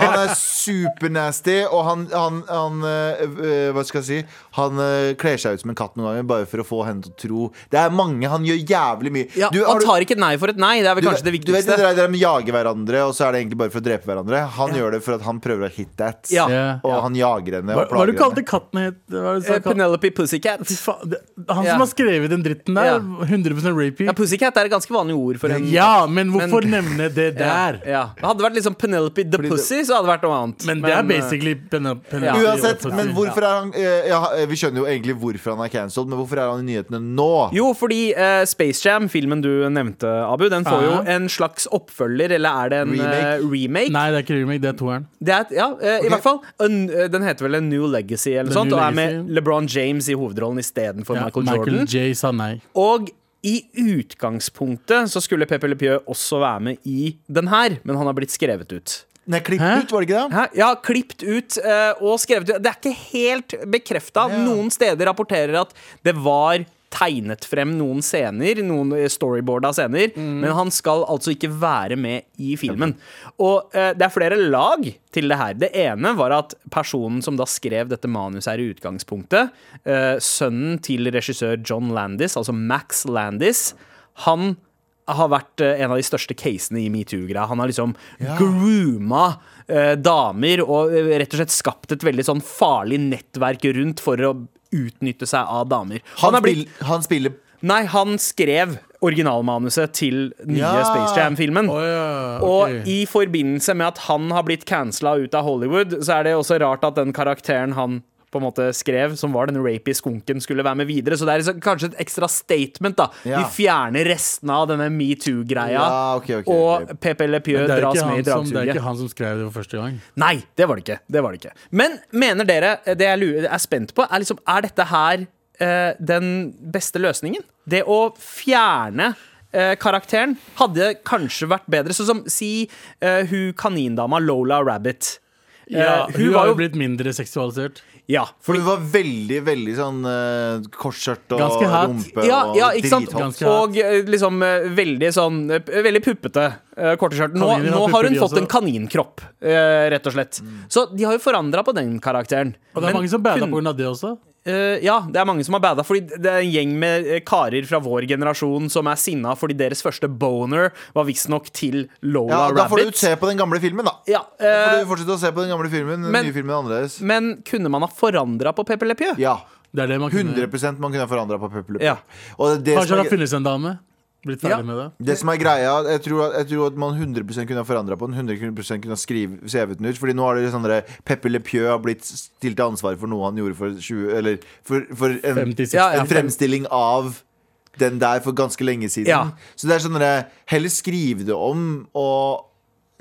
Han er supernasty, og han, han, han uh, Hva skal jeg si? Han øh, kler seg ut som en katt noen ganger bare for å få henne til å tro Det er mange, han gjør jævlig mye. Ja, Du, har han du- tar ikke et nei for et nei. Det er vel du, kanskje det du vet viktigste. det der, der med å jage hverandre, og så er det egentlig bare for å drepe hverandre. Han gjør det for at han prøver å hit that. Ja. Ja. Og han jager henne Hva og hva du plager kalte henne. katten het? Hva du sa? Eh, Penelope Pussycat. Fy faen, det- Han Ja. som har skrevet den dritten der, Ja. 100 rapey. Ja, Pussycat er et ganske vanlig ord for en Ja, men hvorfor Men- nevne det der? Ja, ja. Det hadde vært liksom Penelope the Fordi Pussy, så hadde det vært noe annet. Men det er eh, basically Penelope. Pen- Ja. Uansett, men hvorfor er han øh, ja, Vi skjønner jo egentlig hvorfor han er cancelled, men hvorfor er han i nyhetene nå? Jo, fordi eh, Space Jam, filmen du nevnte, Abu, den får jo en slags oppfølger, eller er det en Remake? remake? remake? Nei, det er ikke remake, det er toeren. Det er, et- ja, eh, i hvert fall. En, eh, den heter vel A New Legacy, eller The sånt, New og er med Legacy. LeBron James i hovedrollen istedenfor Ja, Michael Michael Jordan. J sa nei. Og i utgangspunktet så skulle Pepe Le Pew også være med i den her, men han har blitt skrevet ut. Nei, klippet Hæ? ut, var det ikke det? Hæ? Ja, klippet ut uh, og skrevet ut. Det er ikke helt bekrefta. Ja. Noen steder rapporterer at det var tegnet frem noen scener, noen storyboarda scener, men han skal altså ikke være med i filmen. Og uh, det er flere lag til det her. Det ene var at personen som da skrev dette manuset her i utgangspunktet, uh, sønnen til regissør John Landis, altså Max Landis, han har vært eh, en av de største casene i metoo-greia. Han har liksom grooma eh, damer og eh, rett og slett skapt et veldig sånn farlig nettverk rundt for å utnytte seg av damer. Han, han, blitt, han spiller nei, han skrev originalmanuset til nye Ja. Space Jam-filmen. Oh, ja, okay. Og i forbindelse med at han har blitt cancela ut av Hollywood, så er det også rart at den karakteren han på en måte skrev, som var den rapey skunken, skulle være med videre. Så det er liksom kanskje et ekstra statement. da Ja. Vi fjerner restene av denne metoo-greia, Ja, okay, okay, ok. og Pepe Le Pew Men det er, dras med i dragsuget. som, det er ikke han som skrev det for første gang. Nei, det var det ikke. Det var det ikke. Men mener dere, det jeg er spent på, er liksom Er dette her uh, den beste løsningen? Det å fjerne eh, karakteren hadde kanskje vært bedre. Sånn som si eh, hun kanindama Lola Rabbit. Eh, Ja, hun, hun har jo jo blitt mindre seksualisert. Ja, For hun var veldig, veldig sånn uh, kortskjørt og rumpe ja, og ja, drithot. Og eh, liksom uh, veldig sånn uh, Veldig puppete. uh, Korte. Nå, har nå har hun fått en kaninkropp, rett og slett. Så de har jo forandra på den karakteren. Og det er Men mange som bada pga. det også. Eh, ja, det er mange som har bada. Fordi det er en gjeng med eh, karer fra vår generasjon som er sinna fordi deres første boner var visstnok til Lola Ja, da får du se på den gamle filmen, da. Ja, Da får eh, du fortsette å se på den gamle filmen. Den men- nye filmen er annerledes. men kunne man ha forandra på Pepe Le Pew? Ja. Det er det man kunne 100 man kunne ha forandra på Pepper Ja. Pew. Ja. Kanskje det har funnes en dame. Blitt ferdig Ja. med det. det som er greia, jeg tror, at, jeg tror at man 100 kunne ha forandra på den. 100 kunne ha skrive, skrevet den ut. Fordi nå har det sånn Peppe Le Pieu har blitt stilt til ansvar for noe han gjorde for 20 Eller for, for en, Ja, ja. en fremstilling av den der for ganske lenge siden. Ja. Så det er sånn Heller skriv det om og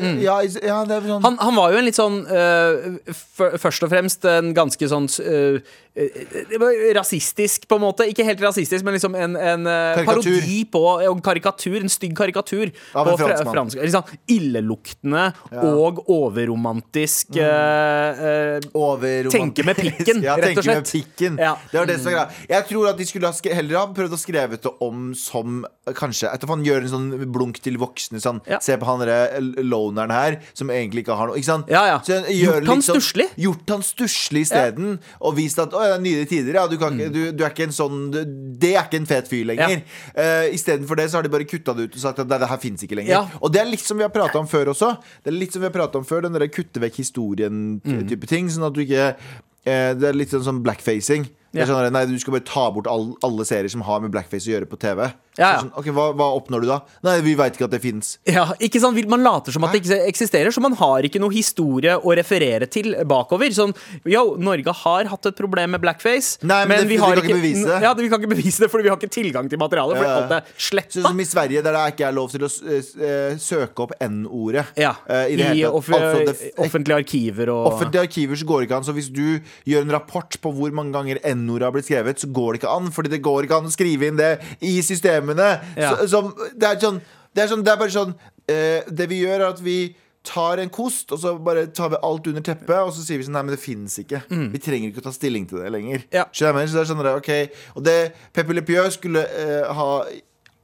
ja, ja, det er sånn Han, han var jo en litt sånn uh, f- Først og fremst en ganske sånn var Rasistisk, på en måte. Ikke helt rasistisk, men liksom en, en parodi på En karikatur, en stygg karikatur. Av en på fra- fransk. Liksom illeluktende og overromantisk Mm. øh, Overromantisk. Tenke med pikken, ja, rett og tenke med pikken. Ja. Det var det som var greia. Jeg tror at de skulle ha heller ha prøvd å skrevet det om som eh, Kanskje Etter han gjør en sånn blunk til voksne. Sånn, Ja. Se på han derre loneren her, som egentlig ikke har noe. Ikke sant? Ja, ja. Gjort han litt sånn- Gjort han stusslig isteden, og vist at nyere tider. Ja, du, kan ikke, du, du er ikke en sånn Det er ikke en fet fyr lenger. Uh, Istedenfor det så har de bare kutta det ut og sagt at det her fins ikke lenger. Ja. Og det er litt som vi har prata om før også. Det er litt som vi har pratet om før Den derre kutte vekk historien-type ting. Sånn at du ikke eh, Det er litt sånn blackfacing. Det Ja. sånn, nei, Du skal bare ta bort all, alle serier som har med blackface å gjøre på TV. Ja, ja. Sånn, ok, hva, hva oppnår du da? Nei, vi veit ikke at det fins. Ja, ikke sant? Man later som at det ikke eksisterer, så man har ikke noe historie å referere til bakover. Sånn, yo, Norge har hatt et problem med blackface, Nei, men det- vi vi kan ikke bevise det. Ja, vi kan ikke bevise det, fordi vi har ikke tilgang til materialet. Fordi Ja, alt er Sånn som i Sverige, der det ikke er lov til å s- eh, søke opp N-ordet. Ja, uh, I, i off Altså, offentlige arkiver og Offentlige arkiver så går det ikke an. Så hvis du gjør en rapport på hvor mange ganger N-ordet har blitt skrevet, så går det ikke an. Fordi det går ikke an å skrive inn det i systemene. Ja. Så, som, det, er sånn, det er sånn Det er bare sånn eh, Det vi gjør, er at vi tar en kost, og så bare tar vi alt under teppet, og så sier vi sånn Nei, men det fins ikke. Vi trenger ikke å ta stilling til det lenger. Mm. Ja. Så det er sånn okay. ok Og det Pepe Le Pew skulle eh, ha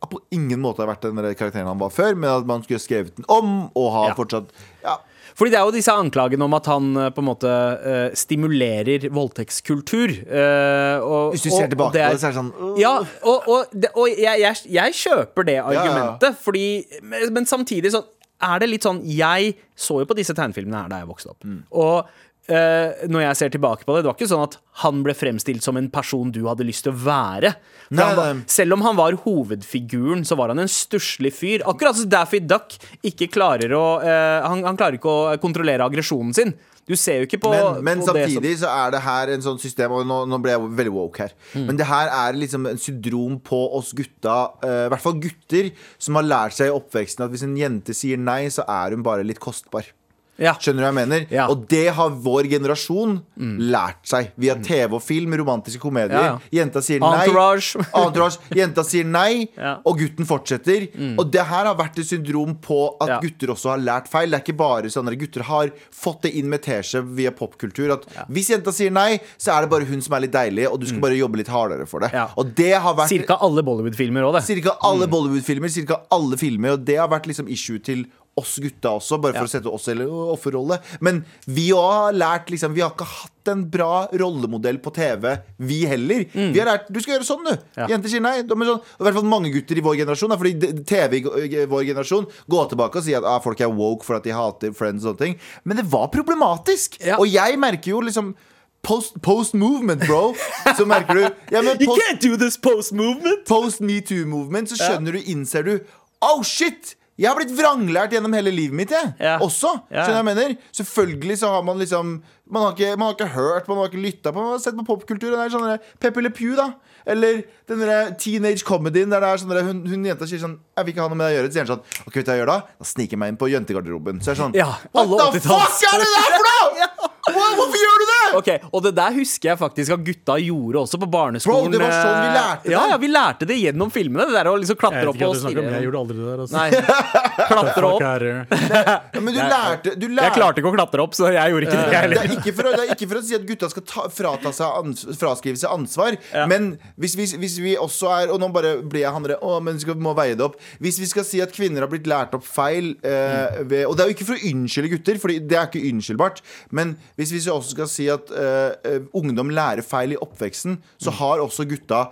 på ingen måte har vært den karakteren han var før, men at man skulle skrevet den om og ha Ja. fortsatt Ja, Fordi det er jo disse anklagene om at han eh, på en måte uh, stimulerer voldtektskultur. Uh, og, Hvis du ser og- tilbake på det er- så er det sånn uh. Ja, og, og, det, og jeg, jeg, jeg kjøper det ja. argumentet, fordi men, samtidig så er det litt sånn Jeg så jo på disse tegnefilmene her da jeg vokste opp. Mm. Og når jeg ser tilbake på det, det var ikke sånn at han ble fremstilt som en person du hadde lyst til å være. Nei, han var, selv om han var hovedfiguren, så var han en stusslig fyr. Akkurat som Daffy Duck ikke klarer å uh, han, han klarer ikke å kontrollere aggresjonen sin. Du ser jo ikke på, Men, men på det som samtidig så er det her en sånn system Og nå, nå ble jeg veldig woke her. Mm. Men det her er liksom en syndrom på oss gutta, eh, i hvert fall gutter, som har lært seg i oppveksten at hvis en jente sier nei, så er hun bare litt kostbar. Ja. Skjønner du hva jeg mener? Ja. Mm. Og det har vår generasjon lært seg via TV og film, romantiske komedier. Ja. Jenta sier nei. Entourage. Entourage. Jenta sier nei, og gutten fortsetter. Og det her har vært et syndrom på at gutter også har lært feil. Det er ikke bare sånn at Gutter har fått det inn med teskje via popkultur. At hvis jenta sier nei, så er det bare hun som er litt deilig, og du skal bare jobbe litt hardere for det. Mm. Og det har vært Cirka alle Bollywood-filmer òg, det. Cirka alle Bollywood-filmer, cirka alle filmer, og det har vært liksom issue til oss gutta også, bare for Ja. å sette oss i offerrolle. Men vi har lært liksom Vi har ikke hatt en bra rollemodell på TV, vi heller. Vi har lært Du skal gjøre sånn, du. Mm. Ja. Jenter sier nei. De sånn, I hvert fall mange gutter i vår generasjon. Fordi TV i vår generasjon går tilbake og sier at ah, folk er woke for at de hater Friends og sånne ting. Men det var problematisk. Ja. Og jeg merker jo liksom Post, post movement, bro. Så merker du ja, men You can't do this post-movement! post metoo-movement, så skjønner du, innser du Oh shit! Jeg har blitt vranglært gjennom hele livet mitt, jeg. Ja. Også. Ja. Skjønner jeg mener? Selvfølgelig så har man liksom Man har ikke, man har ikke hørt, man har ikke lytta på, man har sett på popkultur. Det er sånn der Pepe Le Pew, da. Eller den der teenage comedyen der det er sånn hun, hun jenta sier sånn Jeg vil ikke ha noe med deg å gjøre. Så sier han sånn OK, vet du hva jeg gjør da? Da sniker jeg meg inn på jentegarderoben. Så er det sånn Ja, What the fuck er det der for noe?! Hvorfor gjør du det?! Ok, Og det der husker jeg faktisk at gutta gjorde også på barneskolen. Bro, det var sånn vi eh, lærte det. Ja, ja, vi lærte det gjennom filmene. Det der å liksom klatre opp og om. Jeg gjorde aldri det der. Altså. Nei, klatre opp. Nei, det? Men du lærte, du lærte Jeg klarte ikke å klatre opp, så jeg gjorde ikke det. jeg Det heller. er, ikke for å, det er ikke for å si at gutta skal ta, frata seg ans, fraskrive seg ansvar. Men hvis vi, hvis vi også er Og nå bare blir jeg han derre Å, men vi skal, må veie det opp. Hvis vi skal si at kvinner har blitt lært opp feil eh, ved, Og det er jo ikke for å unnskylde gutter, for det er ikke unnskyldbart. Men hvis vi også skal si at eh, ungdom lærer feil i oppveksten, så har også gutta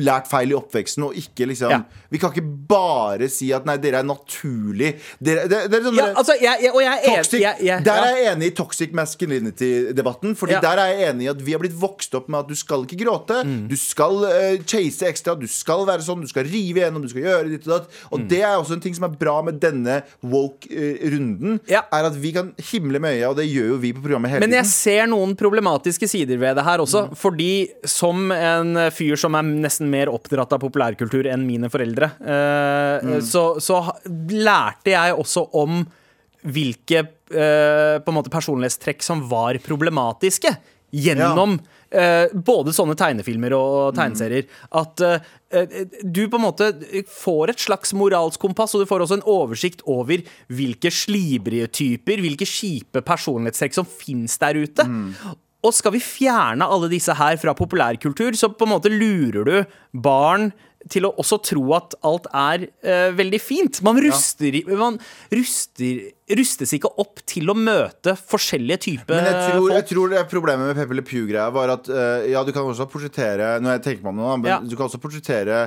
lært feil i oppveksten og ikke liksom Ja. Vi kan ikke bare si at nei, dere er naturlig dere, det, det er sånn Ja, altså, jeg, jeg, og jeg er Toxic, jeg, jeg, der er jeg enig i toxic masculinity-debatten. Fordi Ja. der er jeg enig i at vi har blitt vokst opp med at du skal ikke gråte. Mm. Du skal uh, chase ekstra, du skal være sånn, du skal rive igjennom, du skal gjøre ditt og datt. Og Mm. det er også en ting som er bra med denne woke-runden. Ja. Er at vi kan himle med øya, og det gjør jo vi på programmet hele tiden. Men jeg ser noen problematiske sider ved det her også. Mm. Fordi som en fyr som er nesten mer oppdratt av populærkultur enn mine foreldre, eh, Mm. så, så lærte jeg også om hvilke eh, måte personlighetstrekk som var problematiske. Gjennom eh, både sånne tegnefilmer og tegneserier. At eh, eh, du på en måte får et slags moralsk kompass, og du får også en oversikt over hvilke slibrige typer, hvilke kjipe personlighetstrekk som fins der ute. Og skal vi fjerne alle disse her fra populærkultur, så på en måte lurer du barn til å også tro at alt er uh, veldig fint. Man, ruster, ja. man ruster, rustes ikke opp til å møte forskjellige typer Men jeg tror, jeg tror det problemet med Peppe Le Pew-greia var at uh, Ja, du kan også portrettere Når jeg tenker meg om det men Ja. du kan også portrettere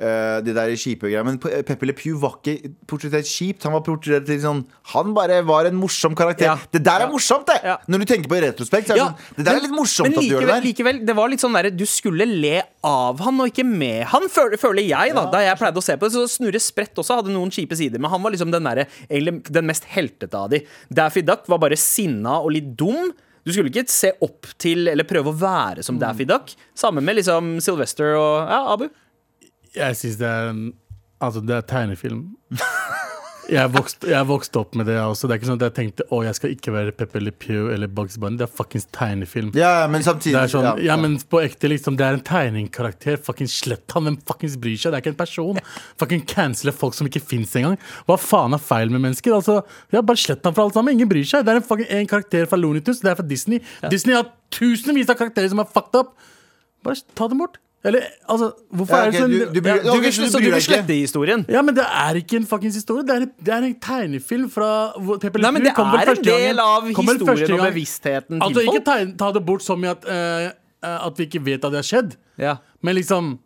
eh, de der kjipe greiene. Men Pe- Peppe Le Pew var ikke portrettert kjipt. Han var portrettert til sånn Han bare var en morsom karakter. Ja. Det der er Ja. morsomt, det! Ja. Når du tenker på i retrospekt, er det sånn Det der men- er litt morsomt men at du gjør det der. Likevel, det var litt sånn der, du skulle le av han og ikke med han, føler, føler jeg, da. Da jeg pleide å se på det. Så Snurre Sprett også hadde noen kjipe sider, men han var liksom den, der, den mest heltete av de. Daffy Duck var bare sinna og litt dum. Du skulle ikke se opp til eller prøve å være som Daffy Duck. Samme med liksom Sylvester og ja, Abu. Jeg syns det er en Altså, det er tegnefilm. Jeg vokste, vokst, jeg vokste opp med det også. Det er ikke sånn at jeg tenkte å, jeg skal ikke være Peppe Le Pew eller Bugs Bunny. Det er fuckings tegnefilm. Ja, ja, men samtidig Det sånn, ja, ja, men på ekte liksom Det er en tegningkarakter. Fuckings slett han. Hvem fuckings bryr seg? Det er ikke en person. Fucking cancele folk som ikke fins engang. Hva faen er feil med mennesker? Altså, ja, Bare slett han fra alt sammen. Ingen bryr seg. Det er en fucking en karakter fra Looney Tunes. Det er fra Disney. Disney har tusenvis av karakterer som er fucked up. Bare ta dem bort. Eller, altså, hvorfor Ja, er det sånn du, du, bryr- Du ok, vil, så du vil slette historien. Ja, men det er ikke en fuckings historie. Det er, det er en tegnefilm fra Pepper Nei, men det er en del av historien og bevisstheten Altså, til ikke folk. tegn, ta det bort som i at, eh, eh, at vi ikke vet at det har skjedd. Ja. Men liksom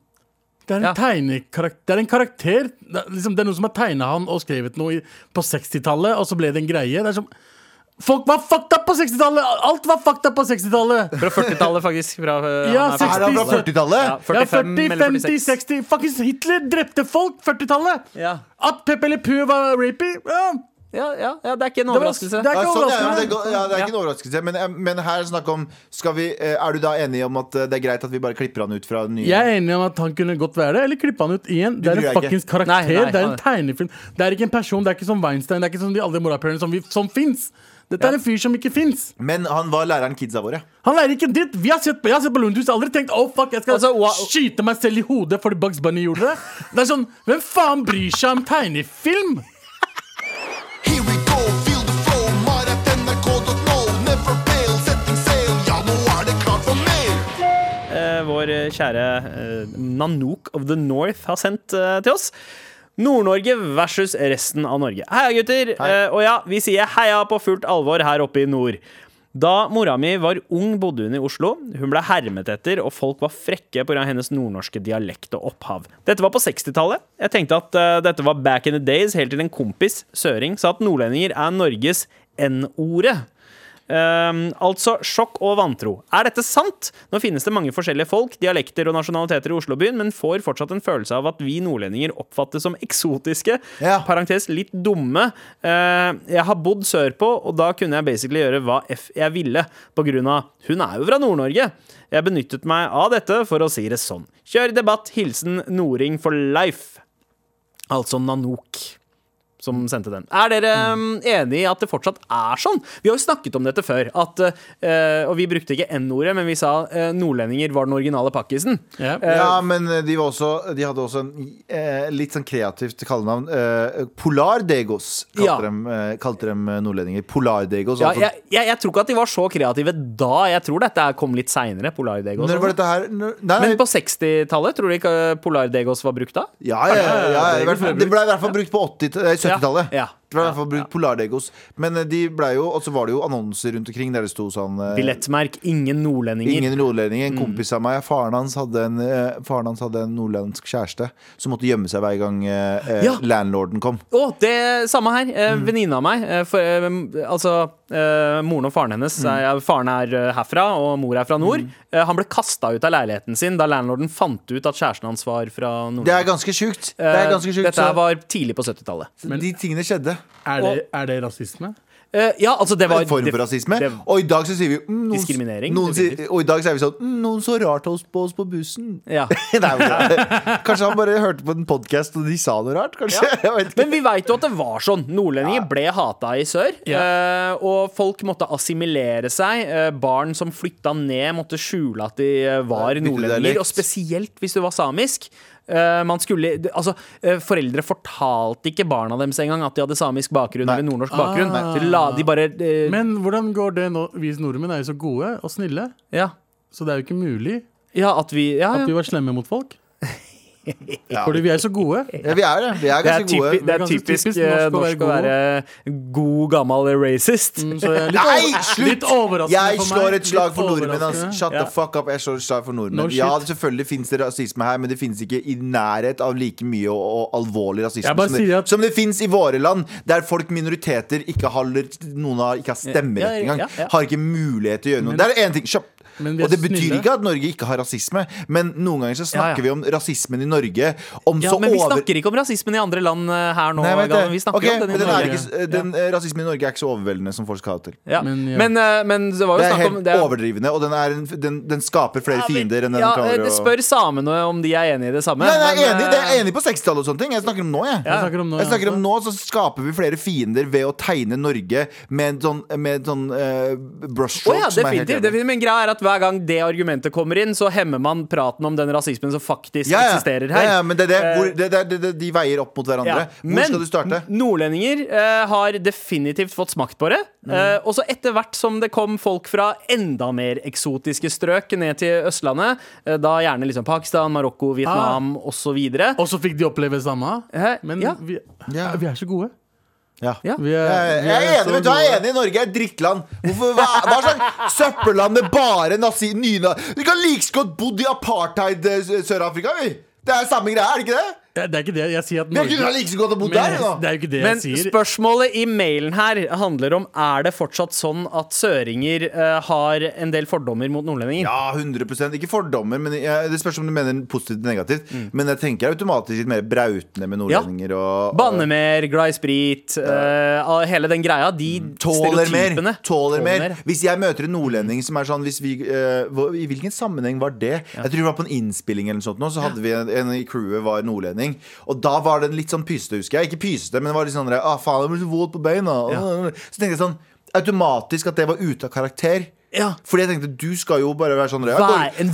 Det er en Ja. tegnekarakter Det er en karakter det er, liksom, det er noen som har tegna han og skrevet noe i, på 60-tallet, og så ble det en greie. Det er som Folk var fucked up på 60-tallet! Alt var fucked up på 60-tallet! Fra 40-tallet, faktisk. Fra, uh, Ja, er 60 Er fra 40-tallet? Ja, Ja, 40, 50, 60 Fuckings Hitler drepte folk! 40-tallet! Ja. At Pepe Le Pew var rapey? Ja, Ja, ja, ja, det er ikke en det, var, overraskelse. det er Ja, ikke sånn, ja, det, er ja, det er ikke en overraskelse. Men, eh, men her er det snakk om skal vi, eh, Er du da enig om at eh, det er greit at vi bare klipper han ut fra den nye? Jeg er enig om at han kunne godt være det, eller klippe han ut igjen. Det er en fuckings karakter. Nei, nei, det er en tegnefilm. Det er ikke en person, det er ikke som Weinstein, det er ikke som de aldri morapulerne som, vi- som fins. Dette er en fyr som ikke fins. Men han var læreren kidsa våre. Han lærer ikke dritt. Vi har sett på, jeg har sett på Lundhus, jeg har aldri tenkt oh fuck, jeg skal Altså, wow. skyte meg selv i hodet fordi Bugs Bunny gjorde det. Det er sånn, Hvem faen bryr seg om tegnefilm? Vår kjære eh, Nanook of the North har sendt eh, til oss. Nord-Norge versus resten av Norge. Heia, gutter! Eh, og ja, vi sier heia på fullt alvor her oppe i nord. Da mora mi var ung, bodde hun i Oslo. Hun ble hermet etter, og folk var frekke pga. hennes nordnorske dialekt og opphav. Dette var på 60-tallet. Jeg tenkte at uh, dette var back in the days, helt til en kompis, søring, sa at nordlendinger er Norges N-ordet. Ehm, altså sjokk og vantro. Er dette sant? Nå finnes det mange forskjellige folk, dialekter og nasjonaliteter i Oslobyen, men får fortsatt en følelse av at vi nordlendinger oppfattes som eksotiske. Ja. Parentes litt dumme. Uh, jeg har bodd sørpå, og da kunne jeg basically gjøre hva f jeg ville, på grunn av hun er jo fra Nord-Norge. Jeg benyttet meg av dette for å si det sånn. Kjør debatt. Hilsen Noring for life. Altså Nanook som sendte den. Er dere mm, enig i at det fortsatt er sånn? Vi har jo snakket om dette før, at, uh, og vi brukte ikke N-ordet, men vi sa uh, nordlendinger var den originale pakkisen. Ja. Ja, men eh, de, var også, de hadde også en litt sånn kreativt kallenavn. Eh, Polardegos kalte, Ja. dem, kalte dem nordlendinger. Polardegos. Ja, altså. jeg, jeg, jeg tror ikke at de var så kreative da. Jeg tror dette kom litt seinere. Polardegos. Når var dette her? Når, nei, Men på 60-tallet, tror du ikke Polardegos var brukt da? ja, ja, ja, ja, ja Det ble i hvert fall brukt på 80 eh, 70-tallet. Ja, ja. I hvert fall brukt Polardegos. Men eh, de ble jo Og så var det jo annonser rundt omkring der det sto sånn eh, Billettmerk 'Ingen nordlendinger'. Ingen nordlending. Mm. En kompis av meg, faren hans hadde en, eh, faren hans hadde en nordlandsk kjæreste som måtte gjemme seg hver gang eh, eh, Ja. landlorden kom. Å, det samme her. Eh, Mm. Venninne av meg. Eh, for, eh, altså, eh, moren og faren hennes Mm. er, Faren er eh, herfra, og mor er fra nord. Eh, han ble kasta ut av leiligheten sin da landlorden fant ut at kjæresten hans var fra nord. Det er ganske sjukt. Det er ganske sjukt. Dette så- var tidlig på 70-tallet. de tingene skjedde. Er, det, er det rasisme? Eh, ja, altså, det var En form for rasisme. det- og i dag så sier vi mm, noen, Diskriminering, Noen sier, definitivt. og i dag så er vi sånn mm, Noen så rart hos- på oss på bussen. Ja. Nei, men, kanskje han bare hørte på en podkast og de sa noe rart? Kanskje? Jeg vet ikke. Men vi veit jo at det var sånn. Nordlendinger ble hata i sør. eh, og folk måtte assimilere seg. Eh, barn som flytta ned, måtte skjule at de eh, var Ja, bytte nordlendinger. dialekt. Og spesielt hvis du var samisk. Eh, man skulle Altså, eh, foreldre fortalte ikke barna deres engang at de hadde samisk bakgrunn Nei. eller nordnorsk bakgrunn. Ah. bakgrunn. de, la, de bare eh, Men hvordan går det nå? Vi nordmenn er jo så gode og snille, ja. så det er jo ikke mulig ja, at vi ja, at vi var slemme mot folk. Ja. Fordi vi er så gode. Ja, vi er det. Vi er Det er, ganske gode. det er typisk, typisk eh, norsk å norsk å være god, gammel racist. Mm, Så jeg litt, Nei, slutt! litt Jeg slår et slag for nordmenn. altså. Shut Ja. the fuck up. Jeg slår et slag for nordmenn. No ja, selvfølgelig finnes det rasisme her, men det finnes ikke i nærhet av like mye og, og alvorlig rasisme som det, at- som det finnes i våre land, der folk, minoriteter, ikke har Noen har ikke har stemmerett Ja, ja, engang. ja, ja. Har ikke mulighet til å gjøre noe. Det er én ting. Kjapt. Og det betyr snille. ikke at Norge ikke har rasisme, men noen ganger så snakker ja. vi om rasismen i Norge. Om Ja, så men vi over... snakker ikke om rasismen i andre land eh, her nå. Nei, men det. Vi snakker Ok, om den i men den, Norge. ikke, den eh, rasismen i Norge er ikke så overveldende som folk skal ha det til. Ja. Men, ja. Men, eh, men det var jo Det er helt om det er- overdrivende, og den, er en, den, den skaper flere Ja, men- fiender enn den ja, klarer det å Spør samene om de er enig i det samme. Nei, nei, jeg er enig, det er enig på 60-tallet og sånne ting. Jeg snakker om nå, jeg. Jeg snakker om nå, Jeg ja, snakker om nå så skaper vi flere fiender ved å tegne Norge med en sånn, med sånn brushstroke ja, er helt definitivt. definitivt. Men greia er at hver gang det argumentet kommer inn, så hemmer man praten om den rasismen som faktisk Ja, ja. eksisterer her. Ja, ja, men det er det, Eh, hvor, det, det, det, det, de veier opp mot hverandre. Ja. Hvor Men skal du starte? nordlendinger uh, har definitivt fått smakt på det. Mm. Uh, og så etter hvert som det kom folk fra enda mer eksotiske strøk ned til Østlandet, uh, da gjerne liksom Pakistan, Marokko, Vietnam Ah. osv. Og så fikk de oppleve det samme. Men Ja. vi, vi er så gode. Ja. Ja. Vi Jeg, er, vi jeg er enig, vet du, jeg er enig enig Norge er drittland. Hvorfor, hva, hva slags søppelland med bare nazi, nyna Vi kan like godt bodd i apartheid eh, Sør-Afrika, vi. Det er samme greie, er det ikke det? Ja, Det er ikke det jeg sier at Vi kunne like godt ha bodd der. Men Da. det er jo ikke det Men jeg sier. spørsmålet i mailen her handler om Er det fortsatt sånn at søringer uh, har en del fordommer mot nordlendinger. Ja, 100% Ikke fordommer, men jeg, det spørs om du mener positivt eller negativt. Mm. Men jeg tenker automatisk litt mer brautende med nordlendinger. Og, og Banne mer, glad i sprit, Ja. Uh, hele den greia. De Tåler mer. tåler, Tåler mer. Hvis jeg møter en nordlending som er sånn hvis vi, uh, I hvilken sammenheng var det? Jeg tror det var på en innspilling eller noe sånt. Nå, så hadde vi en, en i crewet var nordlending. Og da var det litt sånn pysete, husker jeg. Ikke pysete, men det var litt sånn ah, faen, jeg blir så våt på beina. Så tenkte jeg sånn automatisk at det var ute av karakter. Ja. Fordi jeg tenkte du skal jo bare være sånn Vær- går- en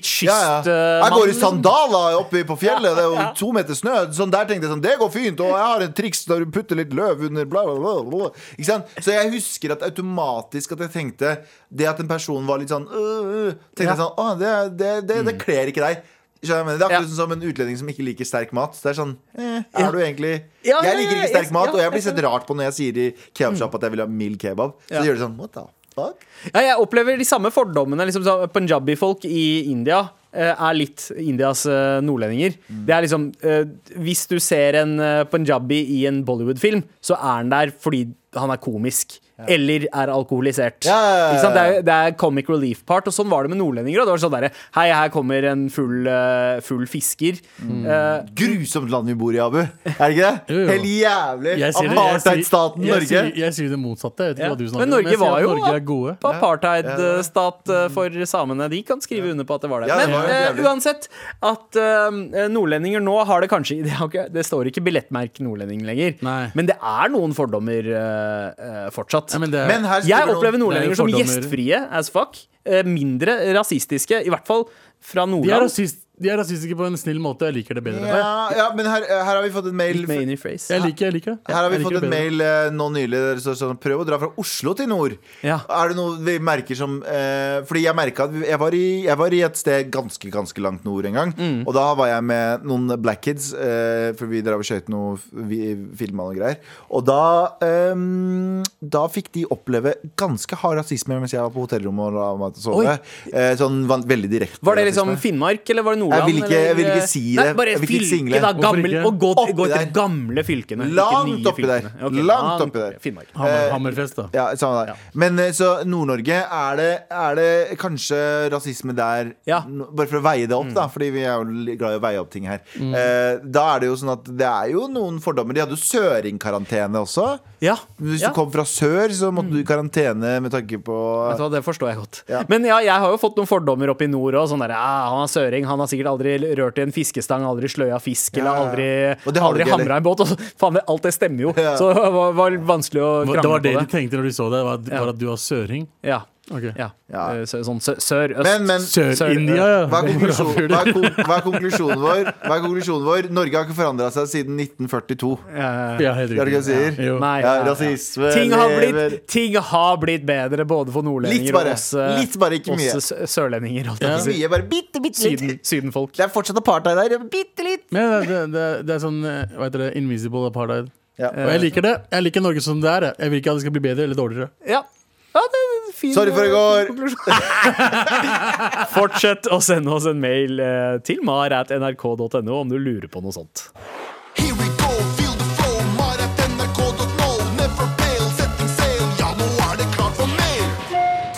kyst, ja, ja. eh, Jeg går i liksom. sandaler oppe på fjellet, det er jo to meter snø. Sånn der tenkte jeg sånn, det går fint. Og jeg har et triks der du putter litt løv under bla, bla, bla. Ikke sant? Så jeg husker at automatisk at jeg tenkte Det at en person var litt sånn øh, øh, Tenkte Ja. jeg sånn Å, det, det, det, det kler ikke deg. Det er akkurat ja. som en utlending som ikke liker sterk mat. Det er sånn eh, Er du egentlig Ja, Jeg liker ikke sterk mat, og jeg blir sett rart på når jeg sier i kebabshop at jeg vil ha mild kebab. Så gjør de sånn What the fuck? Ja, jeg opplever de samme fordommene. Liksom, Punjabi-folk i India eh, er litt Indias eh, nordlendinger. Mm. Det er liksom eh, Hvis du ser en punjabi i en Bollywood-film, så er han der fordi han er komisk. Eller er alkoholisert. Ja, ja, ja, Ikke sant? Det, er, det er comic relief part, og sånn var det med nordlendinger. Det var sånn der, Hei, her kommer en full, uh, full fisker. Mm. Uh, Grusomt land vi bor i, Abu. Er det ikke det? Helt jævlig. Apartheidstaten Norge. Jeg sier det motsatte. Jeg vet ikke Ja. hva du snakker Men om. Norge var jo Norge på apartheidstat eh, for samene. De kan skrive under på at det var det. Ja, det Men eh, uansett, at nordlendinger nå har det kanskje Det, har ikke, det står ikke billettmerk nordlending lenger. Nei. Men det er noen fordommer eh, Ja, men det, Men her Jeg opplever nordlendinger er som gjestfrie as fuck. Eh, mindre rasistiske, i hvert fall fra Nordland. de, er rasist, de er rasistiske på en snill måte. Jeg liker det bedre. ja, ja, men her, her har vi fått en mail. Jeg liker, jeg liker det. Her har vi Jeg fått en mail eh, nå nylig der det står sånn Prøv å dra fra Oslo til nord. Ja. Er det noe vi merker som eh, Fordi jeg merka at jeg var, i, jeg var i et sted ganske ganske langt nord en gang. Mm. Og da var jeg med noen black kids, eh, for vi drev og skøyt noe vi filma noe greier. Og da eh, Da fikk de oppleve ganske hard rasisme mens jeg var på hotellrommet og la meg sove. å Eh, sånn veldig direkte. Var det liksom rasisme. Finnmark, eller var det Nordland? Jeg vil ikke- jeg vil ikke si Nei, det. bare Jeg vil ikke fylke, single. da. Hvorfor Gammel, ikke? og gå, Oppi gå til gamle fylkene. Langt oppi der. fylkene. Langt oppi der. Finnmark. Hammer, Eh, Hammerfest, da. Ja, samme der. Ja. Men eh, så Nord-Norge, er det, er det kanskje rasisme der Ja. Mm. Bare for å veie det opp, da, fordi vi er jo glad i å veie opp ting her. Mm. da er det jo sånn at det er jo noen fordommer. De hadde jo søringkarantene også. Ja. Hvis ja. du kom fra sør, så måtte du i karantene med tanke på Vet du hva, Det forstår jeg godt. Ja. Men ja, jeg har jo fått noen fordommer oppe i nord òg. Sånn derre ja, han er søring, han har sikkert aldri rørt i en fiskestang, aldri sløya fisk, Ja, eller aldri, aldri hamra en båt. Og så, faen, alt det stemmer jo. Ja. Så det var, var vanskelig å Det Det var det de tenkte når de så det, var, Ja. var at du var søring. Ja. Ok. Ja. Ja. Eh, så- Sånn sø- sør-øst. Men, men Sør-India, ja. hva er, konklusjonen, hva, er hva er konklusjonen vår? Hva er konklusjonen vår? Norge har ikke forandra seg siden 1942. Ja, Ja, Det er det ikke jeg sier? Nei, rasisme Ting har, blitt, ting har blitt bedre både for nordlendinger og oss, Litt bare, ikke mye. oss sørlendinger. på. Mye, bare bitte, bitte litt. Syden, sydenfolk. Det er fortsatt apartheid der. Bitte litt. Men det, det, det er sånn eh, Hva heter det? Invisible apartheid. Ja. Og jeg liker det. Jeg liker Norge som det er. Jeg vil ikke at det skal bli bedre eller dårligere. Ja. Ja det er en fin, Sorry for i eh, går. Fortsett å sende oss en mail eh, til mar.nrk.no om du lurer på noe sånt. Here we go, feel the flow, mar at nrk.no. Never fail, setting sail, ja, nå er det klart for mer.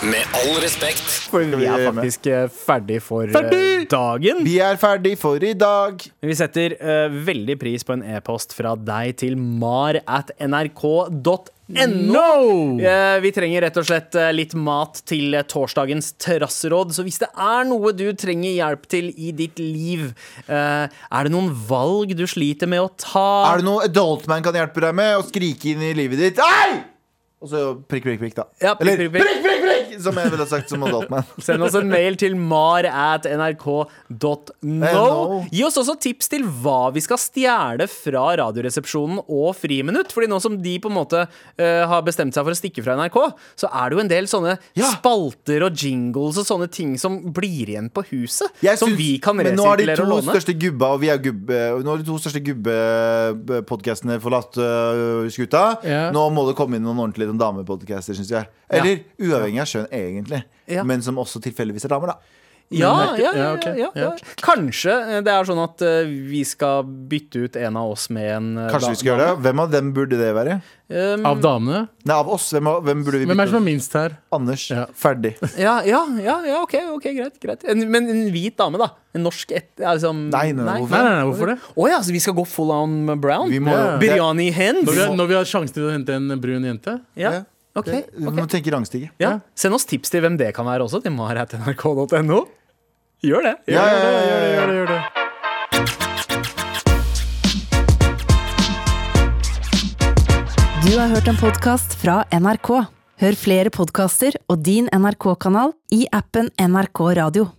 Med all respekt. For vi er faktisk eh, ferdig for eh, dagen. Vi er ferdig for i dag. Men vi setter eh, veldig pris på en e-post fra deg til mar at nrk.no. No! Eh, vi trenger rett og slett eh, litt mat til eh, torsdagens terrasseråd. Så hvis det er noe du trenger hjelp til i ditt liv, eh, er det noen valg du sliter med å ta? Er det noe Adultman kan hjelpe deg med? Å skrike inn i livet ditt? Ei! Og så prikk, prikk, prikk, da. Ja, prikk, prikk, prikk, Eller prikk, prikk, prikk! Som jeg ville sagt som Adultman. Send oss en mail til mar at nrk.no. NO. Gi oss også tips til hva vi skal stjele fra Radioresepsjonen og Friminutt. Fordi nå som de på en måte uh, har bestemt seg for å stikke fra NRK, så er det jo en del sånne Ja. spalter og jingles og sånne ting som blir igjen på huset. Jeg som vi kan men nå har de to største gubba, og vi er gubbe Nå har de to største gubbepodkastene forlatt uh, skuta. Ja. Nå må det komme inn noen ordentlige damepodcaster, syns jeg. Eller uavhengig av kjønn, egentlig. Ja. Men som også tilfeldigvis er damer, da. Ja, ja, ja, ja, ja. Kanskje eh, det er sånn at eh, vi skal bytte ut en av oss med en eh, Kanskje vi skal gjøre det? Hvem av dem burde det være? Um, Av damene? Nei, av oss. Hvem, burde hvem burde vi Hvem er som er minst her? Anders. Ja. Ferdig. Ja, ja, ja, ja ok, ok, greit. greit en, Men en hvit dame, da? En norsk et, liksom, Nei, nei, nei, hvorfor? Nei, nei, nei, hvorfor det? Å ja, så vi skal gå full on brown? Vi må, Ja. Biryani hens? Når vi, har, når vi har sjansen til å hente en brun jente? Ja, ok, det, vi ok. må tenke rangstiger. Ja. Send oss tips til hvem det kan være også, til mar.nrk.no. Gjør det. Gjør, ja, det, Gjør det, gjør det, gjør det. Du har hørt en podkast fra NRK. Hør flere podkaster og din NRK-kanal i appen NRK Radio.